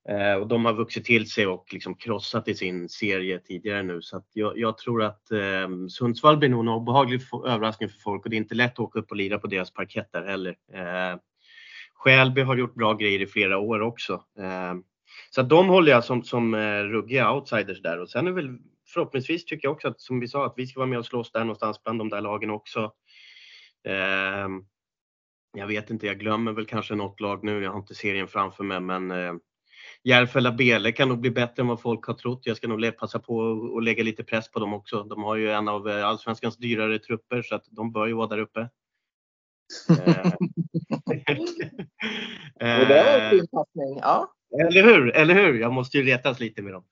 ehm, och de har vuxit till sig och liksom krossat i sin serie tidigare nu så att jag, jag tror att eh, Sundsvall blir nog en obehaglig överraskning för folk och det är inte lätt att åka upp och lira på deras parkett där heller. Eh, Skälby har gjort bra grejer i flera år också. Eh, så att de håller jag som, som eh, ruggiga outsiders där och sen är väl förhoppningsvis tycker jag också att som vi sa att vi ska vara med och slåss där någonstans bland de där lagen också. Eh, jag vet inte, jag glömmer väl kanske något lag nu. Jag har inte serien framför mig men eh, Järfälla Bele kan nog bli bättre än vad folk har trott. Jag ska nog passa på att lägga lite press på dem också. De har ju en av eh, allsvenskans dyrare trupper så att de bör ju vara där uppe.
det var en fin passning. Ja.
Eller hur, eller hur? Jag måste ju retas lite med dem.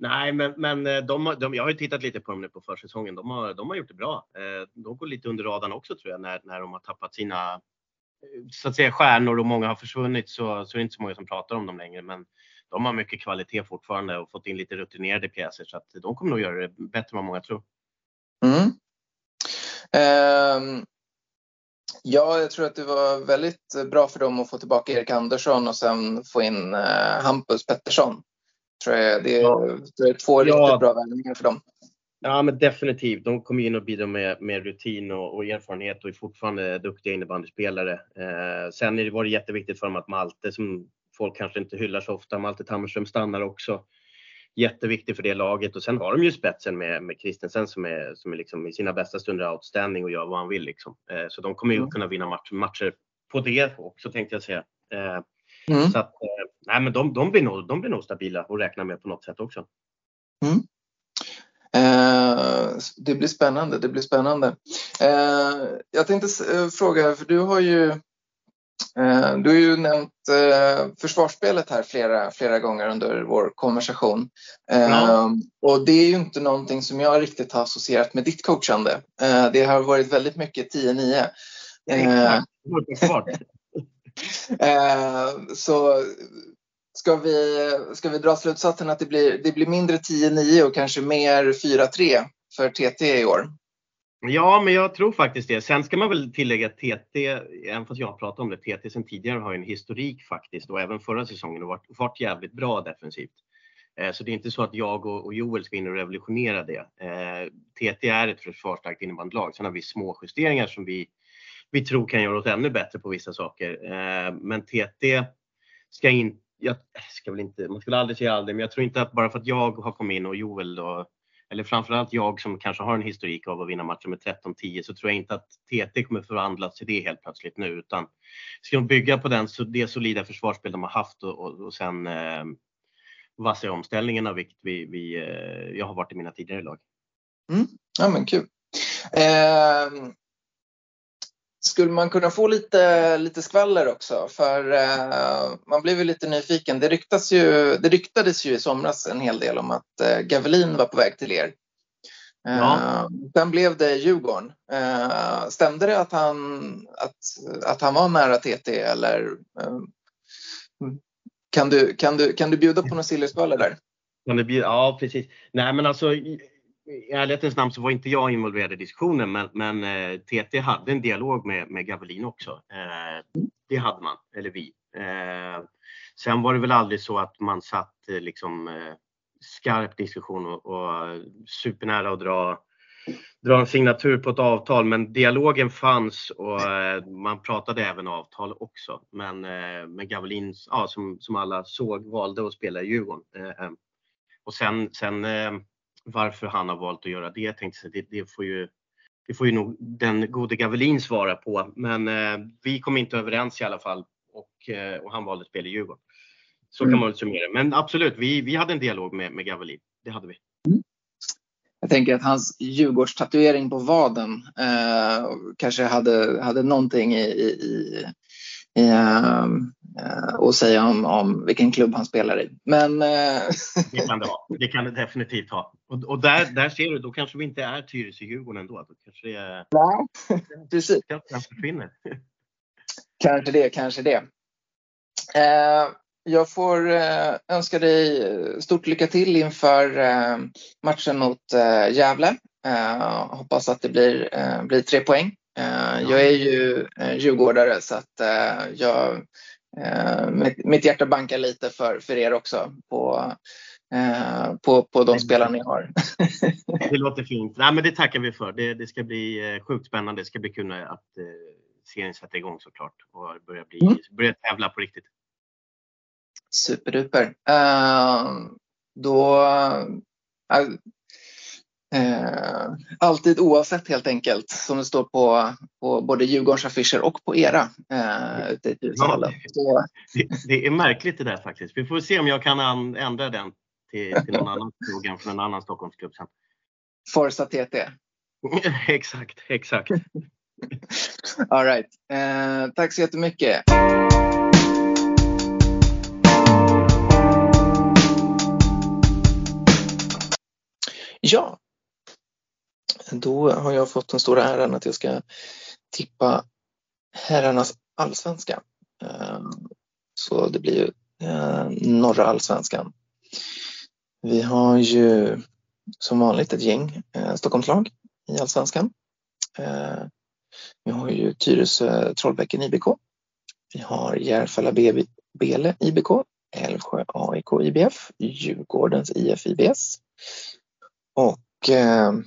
Nej, men, men eh, de, de, jag har ju tittat lite på dem nu på försäsongen. De har, de har gjort det bra. Eh, de går lite under radarn också tror jag när, när de har tappat sina eh, så att säga stjärnor och många har försvunnit så, så är det inte så många som pratar om dem längre. Men de har mycket kvalitet fortfarande och fått in lite rutinerade pjäser så att de kommer nog göra det bättre än vad många tror.
Mm. Um, ja, jag tror att det var väldigt bra för dem att få tillbaka Erik Andersson och sen få in uh, Hampus Pettersson. Tror jag, det, är, ja. det är två ja. riktigt bra värvningar för dem.
Ja men definitivt. De kommer in och bidrar med, med rutin och, och erfarenhet och är fortfarande duktiga innebandyspelare. Eh, sen var det jätteviktigt för dem att Malte som folk kanske inte hyllar så ofta. Malte Tammerström stannar också. Jätteviktig för det laget och sen har de ju spetsen med, med Christensen som är, som är liksom i sina bästa stunder outstanding och gör vad han vill. Liksom. Eh, så de kommer ju mm. kunna vinna match, matcher på det också tänkte jag säga. Eh, mm. Så att, eh, nej, men de, de, blir nog, de blir nog stabila att räkna med på något sätt också.
Mm. Eh, det blir spännande. Det blir spännande. Eh, jag tänkte eh, fråga, för du har ju Eh, du har ju nämnt eh, försvarsspelet här flera, flera gånger under vår konversation. Ja. Eh, och det är ju inte någonting som jag riktigt har associerat med ditt coachande. Det har varit väldigt mycket 10-9. Eh, så ska vi, ska vi dra slutsatsen att det blir, det blir mindre 10-9 och kanske mer 4-3 för TT i år?
Ja, men jag tror faktiskt det. Sen ska man väl tillägga att TT, även fast jag har pratat om det, TT sen tidigare har en historik faktiskt och även förra säsongen har varit, varit jävligt bra defensivt. Eh, så det är inte så att jag och Joel ska in och revolutionera det. Eh, TT är ett försvarsstarkt innebandylag. Sen har vi små justeringar som vi, vi tror kan göra oss ännu bättre på vissa saker. Eh, men TT ska inte, jag ska väl inte, man skulle aldrig säga aldrig, men jag tror inte att bara för att jag har kommit in och Joel då eller framförallt jag som kanske har en historik av att vinna matcher med 13-10 så tror jag inte att TT kommer förvandlas till det helt plötsligt nu utan ska de bygga på den, det solida försvarsspel de har haft och, och, och sen eh, vassa i omställningarna vilket vi, vi, eh, jag har varit i mina tidigare lag.
Mm. Ja men kul. Eh, skulle man kunna få lite, lite skvaller också? För eh, man blev ju lite nyfiken. Det, ryktas ju, det ryktades ju i somras en hel del om att eh, Gavelin var på väg till er. Eh, ja. Sen blev det Djurgården. Eh, stämde det att han, att, att han var nära TT eller eh, kan, du, kan, du, kan du bjuda på några sillerskvaller där?
Ja, precis. Nej, men alltså i ärlighetens namn så var inte jag involverad i diskussionen men, men eh, TT hade en dialog med, med Gavelin också. Eh, det hade man, eller vi. Eh, sen var det väl aldrig så att man satt eh, liksom eh, skarp diskussion och, och supernära att dra dra en signatur på ett avtal. Men dialogen fanns och eh, man pratade även avtal också. Men, eh, men Gavelin, ja, som, som alla såg, valde att spela i Djurgården. Eh, och sen, sen eh, varför han har valt att göra det, tänkte jag, det, det får ju det får ju nog den gode Gavelin svara på. Men eh, vi kom inte överens i alla fall och, eh, och han valde att spela i Djurgården. Så mm. kan man väl summera Men absolut, vi, vi hade en dialog med, med Gavelin. Det hade vi. Mm.
Jag tänker att hans Djurgårdstatuering på vaden eh, kanske hade, hade någonting i, i, i äh, att säga om, om vilken klubb han spelar i. Men,
äh... det kan det ha. Det kan det definitivt ha. Och, och där, där ser du, då kanske vi inte är Tyresö-Djurgården ändå. Då kanske det är...
Nej, precis.
Kanske försvinner.
Kanske det, kanske det. Eh, jag får eh, önska dig stort lycka till inför eh, matchen mot eh, Gävle. hoppas att det blir, blir tre poäng. Jag är ju djurgårdare så att jag, mitt hjärta bankar lite för, för er också på, på, på de spelare ni har.
det låter fint. Nej, men det tackar vi för. Det, det ska bli sjukt spännande. Det ska bli kul att serien sätter igång såklart och börja, bli, mm. börja tävla på riktigt.
Superduper. Då... Uh, alltid oavsett helt enkelt, som det står på, på både Djurgårdens affischer och på era uh, ute i ja,
det, det, är märkligt det där faktiskt. Vi får se om jag kan an, ändra den till, till någon annan slogan från en annan Stockholmsklubb sen.
Forza TT.
exakt, exakt.
All right. Eh, tack så jättemycket. Ja, då har jag fått den stora äran att jag ska tippa herrarnas allsvenska. Ehm, så det blir ju eh, norra allsvenskan. Vi har ju som vanligt ett gäng eh, Stockholmslag i allsvenskan. Ehm, vi har ju Tyresö Trollbäcken IBK. Vi har Järfälla Bele IBK, Älvsjö AIK IBF, Djurgårdens IF IBS. Och ehm,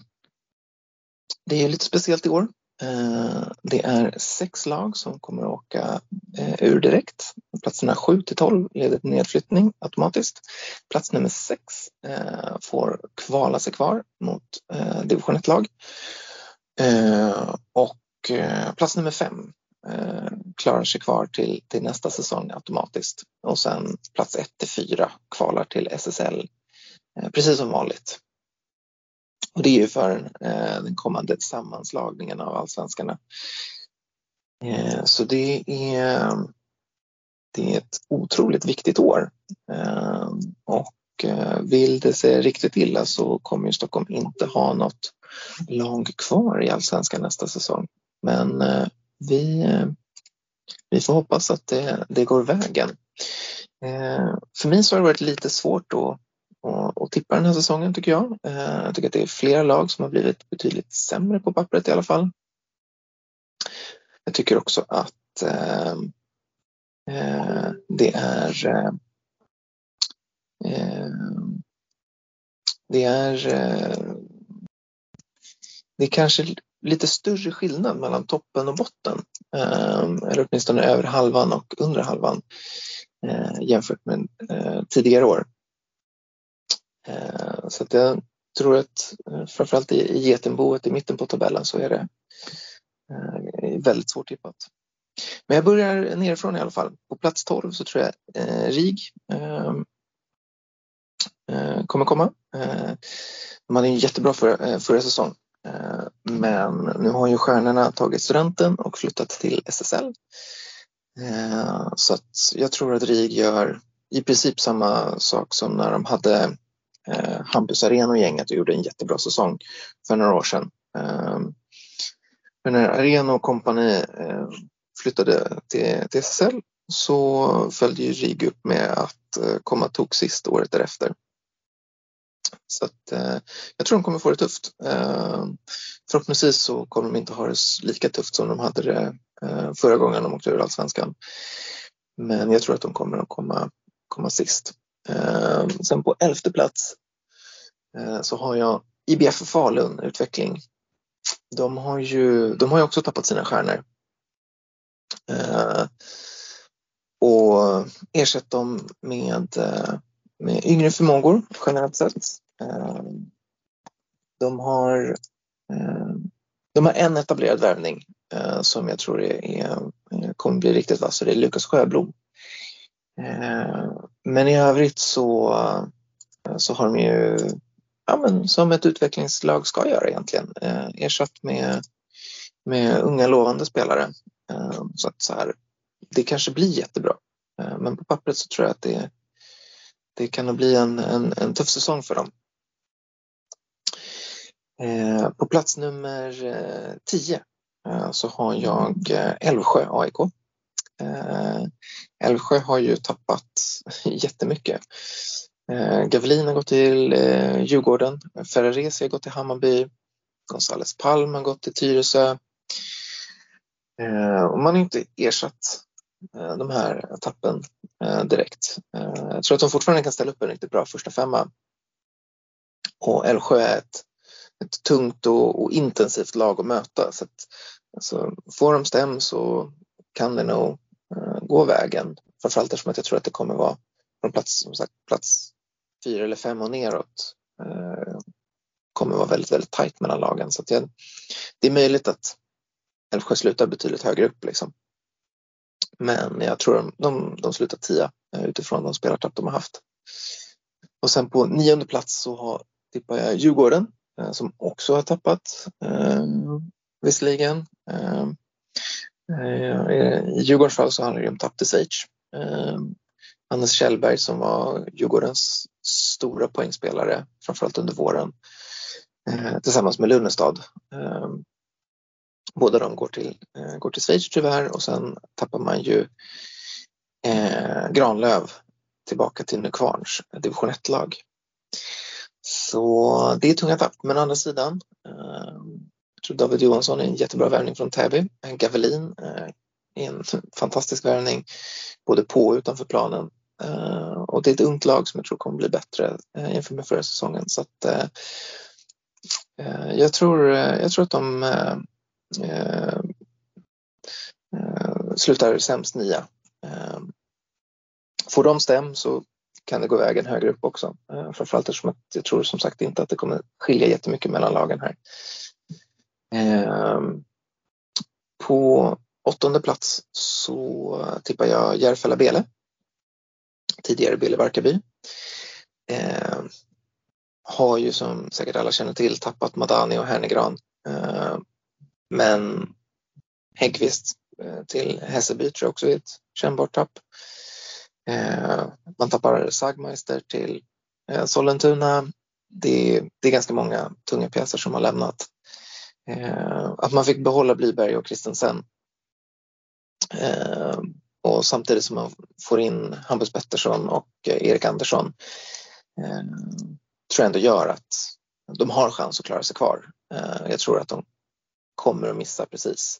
det är lite speciellt i år. Eh, det är sex lag som kommer att åka eh, ur direkt. Platserna 7 till 12 leder till nedflyttning automatiskt. Plats nummer 6 eh, får kvala sig kvar mot division 1-lag. Och plats nummer 5 klarar sig kvar till, till nästa säsong automatiskt och sen plats 1 till 4 kvalar till SSL precis som vanligt. Och det är ju för eh, den kommande sammanslagningen av allsvenskarna. Eh, så det är, det är ett otroligt viktigt år. Eh, och vill det sig riktigt illa så kommer Stockholm inte ha något lag kvar i allsvenskan nästa säsong. Men eh, vi, eh, vi får hoppas att det, det går vägen. Eh, för mig så har det varit lite svårt att, att, att tippa den här säsongen tycker jag. Eh, jag tycker att det är flera lag som har blivit betydligt sämre på pappret i alla fall. Jag tycker också att eh, eh, det är det är det är kanske lite större skillnad mellan toppen och botten. Eller åtminstone över halvan och under halvan jämfört med eh, tidigare år. Eh, så att jag tror att eh, framförallt i getenboet i mitten på tabellen så är det eh, väldigt svårt tippat. Men jag börjar nerifrån i alla fall. På plats 12 så tror jag RIG ehm, kommer komma. De hade en jättebra förra, förra säsong men nu har ju stjärnorna tagit studenten och flyttat till SSL. Så att jag tror att RIG gör i princip samma sak som när de hade eh, Hampus Arena och gänget och gjorde en jättebra säsong för några år sedan. Men när Arena och kompani eh, flyttade till, till SSL så följde ju RIG upp med att eh, komma tok sist året därefter. Så att, eh, jag tror de kommer få det tufft. Eh, förhoppningsvis så kommer de inte ha det lika tufft som de hade det eh, förra gången de åkte ur Allsvenskan. Men jag tror att de kommer att komma, komma sist. Ehm, sen på elfte plats eh, så har jag IBF Falun Utveckling de har ju, de har ju också tappat sina stjärnor. Eh, och ersatt dem med, eh, med yngre förmågor generellt sett. Eh, de har, ehm, de har en etablerad värvning eh, som jag tror är, är, kommer bli riktigt vass och det är Lukas Sjöblom. Ehm, men i övrigt så, så har de ju ja, men som ett utvecklingslag ska göra egentligen. Eh, ersatt med, med unga lovande spelare. Eh, så att så här, det kanske blir jättebra. Eh, men på pappret så tror jag att det, det kan nog bli en, en, en tuff säsong för dem. Eh, på plats nummer eh, 10 eh, så har jag eh, Älvsjö AIK. Eh, Älvsjö har ju tappat jättemycket. Eh, Gavelin har gått till eh, Djurgården, Ferraresi har gått till Hammarby, Gonzales Palm har gått till Tyresö. Eh, och man har inte ersatt eh, de här tappen eh, direkt. Eh, jag tror att de fortfarande kan ställa upp en riktigt bra första femma. Och Älvsjö är ett, ett tungt och, och, intensivt lag att möta. Så att, alltså, får de stäm så kan det nog Eh, gå vägen. Framförallt eftersom att jag tror att det kommer vara från plats, som sagt, plats fyra eller fem och neråt eh, kommer vara väldigt, väldigt tajt mellan lagen. Så att det är möjligt att Älvsjö slutar betydligt högre upp. Liksom. Men jag tror de, de, de slutar tia eh, utifrån de spelartapp de har haft. Och sen på nionde plats så har, tippar jag Djurgården som också har tappat eh, visserligen. Eh, i Djurgårdens fall så handlar det om tapp till Sage. Eh, Hannes Kjellberg som var Djurgårdens stora poängspelare, framförallt under våren, tillsammans med Lunnestad. Båda de går till, går till Schweiz tyvärr och sen tappar man ju eh, Granlöv tillbaka till Nykvarns division 1-lag. Så det är tunga tapp, men å andra sidan David Johansson är en jättebra värvning från Täby. Eh, Gavelin eh, är en fantastisk värvning både på och utanför planen. Eh, och det är ett ungt lag som jag tror kommer bli bättre jämfört med förra säsongen. Så att, jag, tror, jag tror att de slutar sämst nia. får de stäm så kan det gå vägen högre upp också. Framförallt eftersom att jag tror som sagt inte att det kommer skilja jättemycket mellan lagen här. Ehm, på åttonde plats så tippar jag Järfälla-Bele tidigare Bele Barkarby. Eh, har ju som säkert alla känner till tappat Madani och Hernegran. Eh, men Häggkvist eh, till Hässelby tror jag också är ett kännbart tapp. Eh, man tappar Sagmeister till eh, Sollentuna. Det, det, är ganska många tunga pjäser som har lämnat. Eh, att man fick behålla Blyberg och Kristensen eh, och samtidigt som man får in Hampus Pettersson och eh, Erik Andersson eh, tror jag ändå gör att de har chans att klara sig kvar. Eh, jag tror att de kommer att missa precis.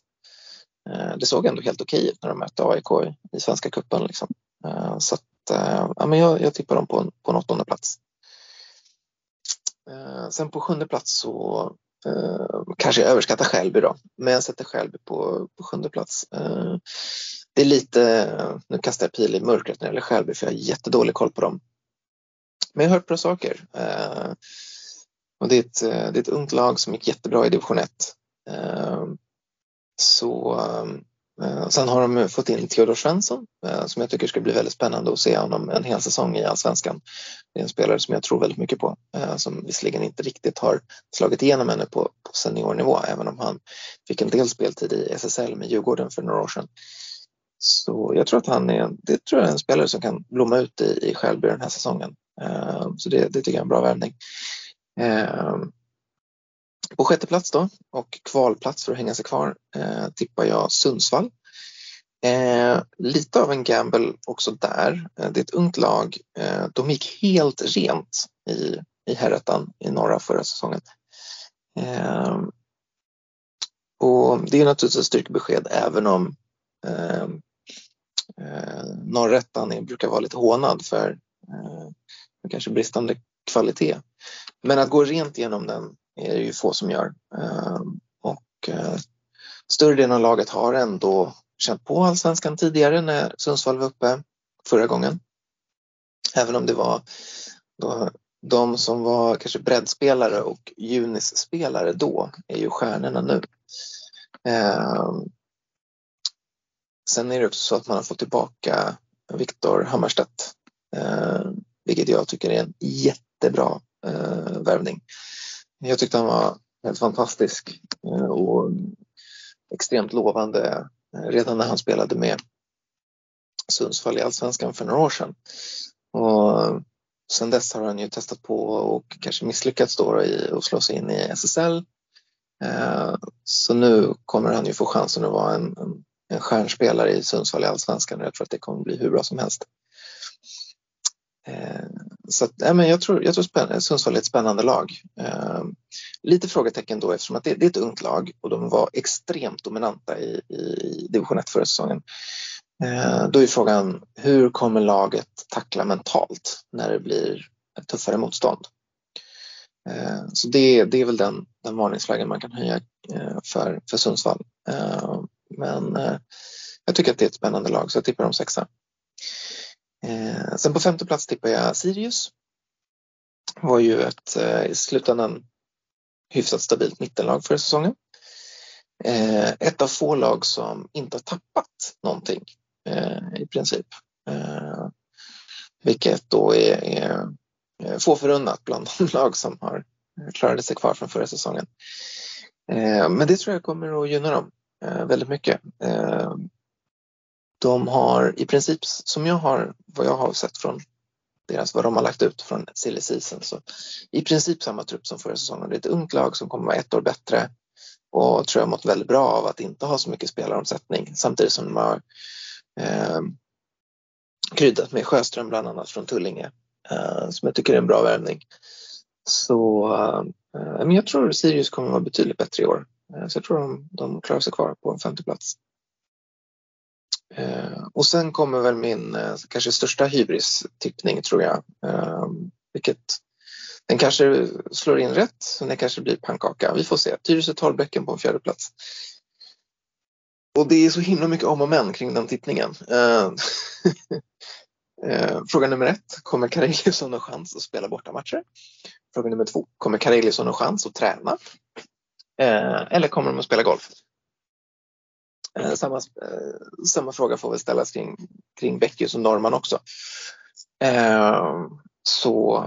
Eh, det såg ändå helt okej ut när de mötte AIK i, Svenska cupen. Liksom. Eh, så att, eh, ja, men jag, jag tippar dem på en, på en åttonde plats. Eh, sen på sjunde plats så Eh, kanske jag överskattar Skälby då, men jag sätter Skälby på, på sjunde plats eh, det är lite, nu kastar jag pil i mörkret när det gäller Skälby för jag har jättedålig koll på dem. Men jag har hört bra saker. Eh, och det är, ett, eh, det är ett ungt lag som gick jättebra i division 1. Eh, så, ehm, Eh, sen har de fått in Theodor Svensson eh, som jag tycker ska bli väldigt spännande att se honom en hel säsong i Allsvenskan. Det är en spelare som jag tror väldigt mycket på eh, som visserligen inte riktigt har slagit igenom ännu på, på seniornivå även om han fick en del speltid i SSL med Djurgården för några år sedan. Så jag tror att han är, det tror jag är en spelare som kan blomma ut i, i Skälby den här säsongen. Så det, det tycker jag är en bra värvning. På sjätte plats då och kvalplats för att hänga sig kvar eh, tippar jag Sundsvall. Eh, lite av en gamble också där. Eh, det är ett ungt lag. Eh, de gick helt rent i, i herrettan i norra förra säsongen. och det är naturligtvis ett styrkebesked även om eh, norrättan brukar vara lite hånad för eh, kanske bristande kvalitet. Men att gå rent genom den är det ju få som gör. Ehm, och eh, större delen av laget har ändå känt på allsvenskan tidigare när Sundsvall var uppe förra gången. Även om det var då, de som var kanske breddspelare och junisspelare då är ju stjärnorna nu. Eh, sen är det också så att man har fått tillbaka Viktor Hammarstedt, eh, vilket jag tycker är en jättebra eh, värvning. Jag tyckte han var helt fantastisk eh, och extremt lovande eh, redan när han spelade med Sundsvall i Allsvenskan för några år sedan. Och eh, sen dess har han ju testat på och kanske misslyckats då i att slå sig in i SSL. Så nu kommer han ju få chansen att vara en, en stjärnspelare i Sundsvall i Allsvenskan och jag tror att det kommer bli hur bra som helst. Så att, ja, men jag tror, jag tror Sundsvall är ett spännande lag. Eh, lite frågetecken då eftersom att det, det, är ett ungt lag och de var extremt dominanta i, i division 1 förra säsongen. Eh, då är frågan hur kommer laget tackla mentalt när det blir ett tuffare motstånd? Eh, så det, det är väl den, den varningsflaggan man kan höja eh, för, för Sundsvall. Eh, men eh, jag tycker att det är ett spännande lag så jag tippar dem sexa. Eh, sen på femte plats tippar jag Sirius. Var ju ett eh, i slutändan hyfsat stabilt mittenlag förra säsongen. Eh, ett av få lag som inte har tappat någonting eh, i princip. Eh, vilket då är, är eh, få förunnat bland de lag som har klarade sig kvar från förra säsongen. Eh, men det tror jag kommer att gynna dem eh, väldigt mycket. Eh, de har i princip, som jag har, vad jag har sett från deras, vad de har lagt ut från silly season, så i princip samma trupp som förra säsongen. Det är ett ungt lag som kommer vara ett år bättre och tror jag mått väldigt bra av att inte ha så mycket spelaromsättning samtidigt som de har eh, kryddat med Sjöström bland annat från Tullinge eh, som jag tycker är en bra värvning. Så eh, eh men jag tror Sirius kommer vara betydligt bättre i år. Eh, så jag tror de, de klarar sig kvar på en femte plats. Eh, och sen kommer väl min eh, kanske största hybris-tippning tror jag. Eh, vilket den kanske slår in rätt, men det kanske blir pannkaka. Vi får se. Tyresö Talbäcken på en fjärde plats. Och det är så himla mycket om och men kring den tippningen. Eh, eh, fråga nummer ett, kommer Karelius ha någon chans att spela bortamatcher? Fråga nummer två, kommer Karelius ha någon chans att träna? Eh, eller kommer de att spela golf? Eh, samma, eh, samma fråga får väl ställas kring, kring Beckius och Norman också. Eh, så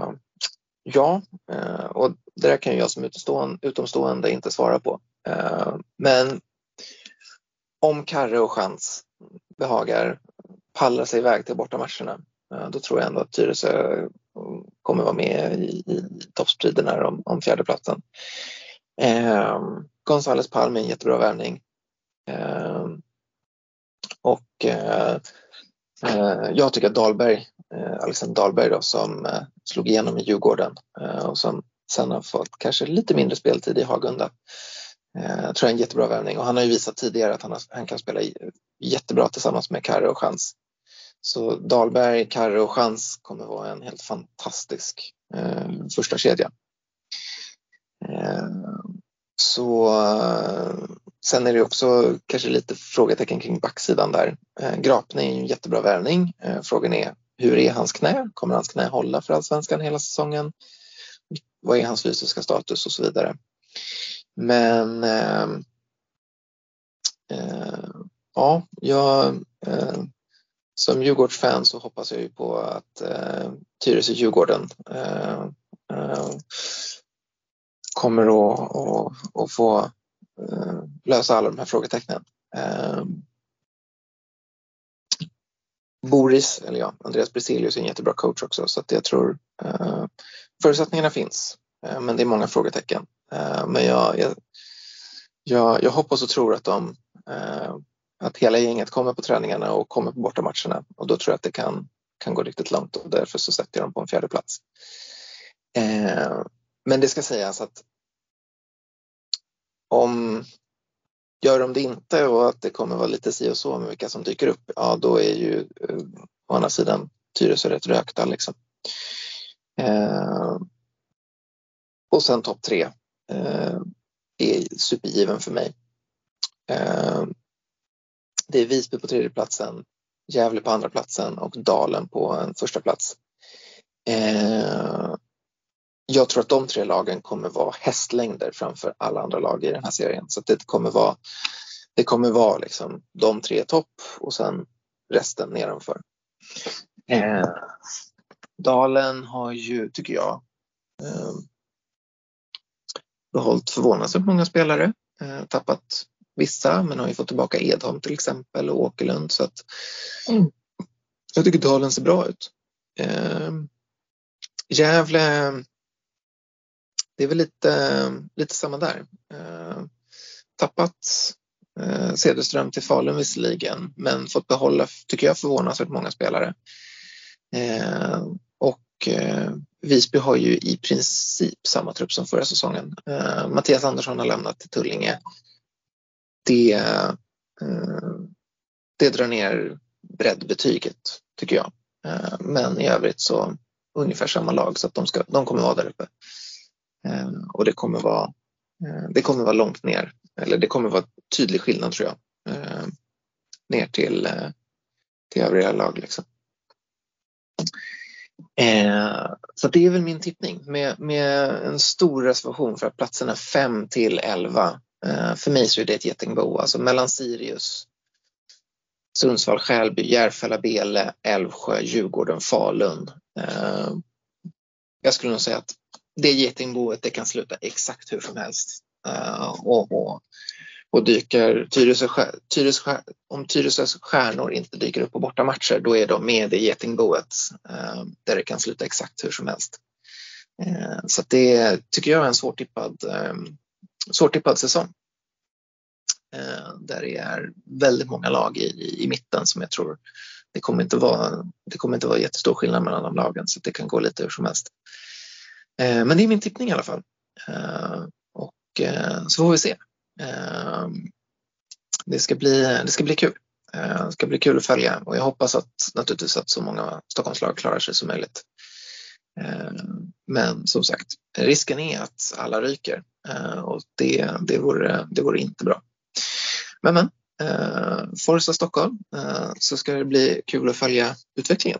ja, eh, och det där kan jag som utomstående, utomstående inte svara på. Eh, men om Karre och Chans behagar pallra sig iväg till bortamatcherna eh, då tror jag ändå att Tyresö kommer vara med i, i här om, om fjärdeplatsen. Eh, Gonzales Palm är en jättebra värvning. Ehm, och eh, eh, jag tycker att Dahlberg, eh, Alexander Dahlberg då, som eh, slog igenom i Djurgården eh, och som sen har fått kanske lite mindre speltid i Hagunda. Jag tror jag är en jättebra värvning och han har ju visat tidigare att han, har, han kan spela jättebra tillsammans med Karre och Chans. Så Dahlberg, Karre och Chans kommer vara en helt fantastisk eh, första kedja. Ehm, eh, så Sen är det också kanske lite frågetecken kring backsidan där. Eh, Grapne är en jättebra värvning. Eh, frågan är hur är hans knä? Kommer hans knä hålla för allsvenskan hela säsongen? Vad är hans fysiska status och så vidare. Men eh, eh, ja, jag eh, som Djurgårdsfan så hoppas jag ju på att eh, Tyresö-Djurgården eh, eh, kommer att, att, att få Eh, lösa alla de här frågetecknen. Eh, Boris, eller ja, Andreas Briselius är en jättebra coach också så att jag tror eh, förutsättningarna finns. Eh, men det är många frågetecken. Eh, men jag, jag, jag, jag, hoppas och tror att de eh, att hela gänget kommer på träningarna och kommer på bortamatcherna och då tror jag att det kan, kan gå riktigt långt och därför så sätter jag dem på en fjärde plats. Eh, men det ska sägas att om gör de det inte och att det kommer vara lite si och så med vilka som dyker upp, ja då är ju eh, å andra sidan Tyresö rätt rökta liksom. Eh, och sen topp tre eh, är supergiven för mig. Eh, det är Visby på tredje platsen, Gävle på andra platsen och Dalen på en första plats. Eh, jag tror att de tre lagen kommer vara hästlängder framför alla andra lag i den här serien. Så det kommer vara, det kommer vara liksom de tre topp och sen resten nedanför. Eh, Dalen har ju, tycker jag, eh, behållit förvånansvärt många spelare. Eh, tappat vissa, men har ju fått tillbaka Edholm till exempel och Åkerlund. Så att, mm. Jag tycker Dalen ser bra ut. Eh, Gävle, det är väl lite, lite samma där. Eh, tappat eh, Cederström till Falun visserligen, men fått behålla, tycker jag, förvånansvärt många spelare. Eh, och Visby har ju i princip samma trupp som förra säsongen. Mattias Andersson har lämnat till Tullinge. Det, det drar ner breddbetyget tycker jag. Men i övrigt så ungefär samma lag så att de, ska, de kommer vara där uppe. Eh, och det kommer vara, eh, det kommer vara långt ner, eller det kommer vara tydlig skillnad tror jag. Ehm, ner till, eh, till övriga lag liksom. Eh, så det är väl min tippning med, med en stor reservation för att platserna 5 till 11 eh, för mig så är det ett getingbo, alltså mellan Sirius, Sundsvall, Skälby, Järfälla, Bele, Älvsjö, Djurgården, Falun. Eh, jag skulle nog säga att det getingboet det kan sluta exakt hur som helst. Eh, och, och och dyker Tyresö, Tyresö, om Tyresös stjärnor inte dyker upp på bortamatcher då är de med i getingboet eh, där det kan sluta exakt hur som helst. Eh, så det tycker jag är en svårtippad, ehm, svårtippad säsong. Där det är väldigt många lag i, i mitten som jag tror det kommer inte vara, det kommer inte vara jättestor skillnad mellan de lagen så det kan gå lite hur som helst. Eh, men det är min tippning i alla fall. Eh, och eh, så får vi se. Det ska bli, det ska bli kul. Det ska bli kul att följa och jag hoppas att naturligtvis att så många Stockholmslag klarar sig som möjligt. Men som sagt, risken är att alla ryker och det, det, vore, det vore inte bra. Men men, Forza Stockholm så ska det bli kul att följa utvecklingen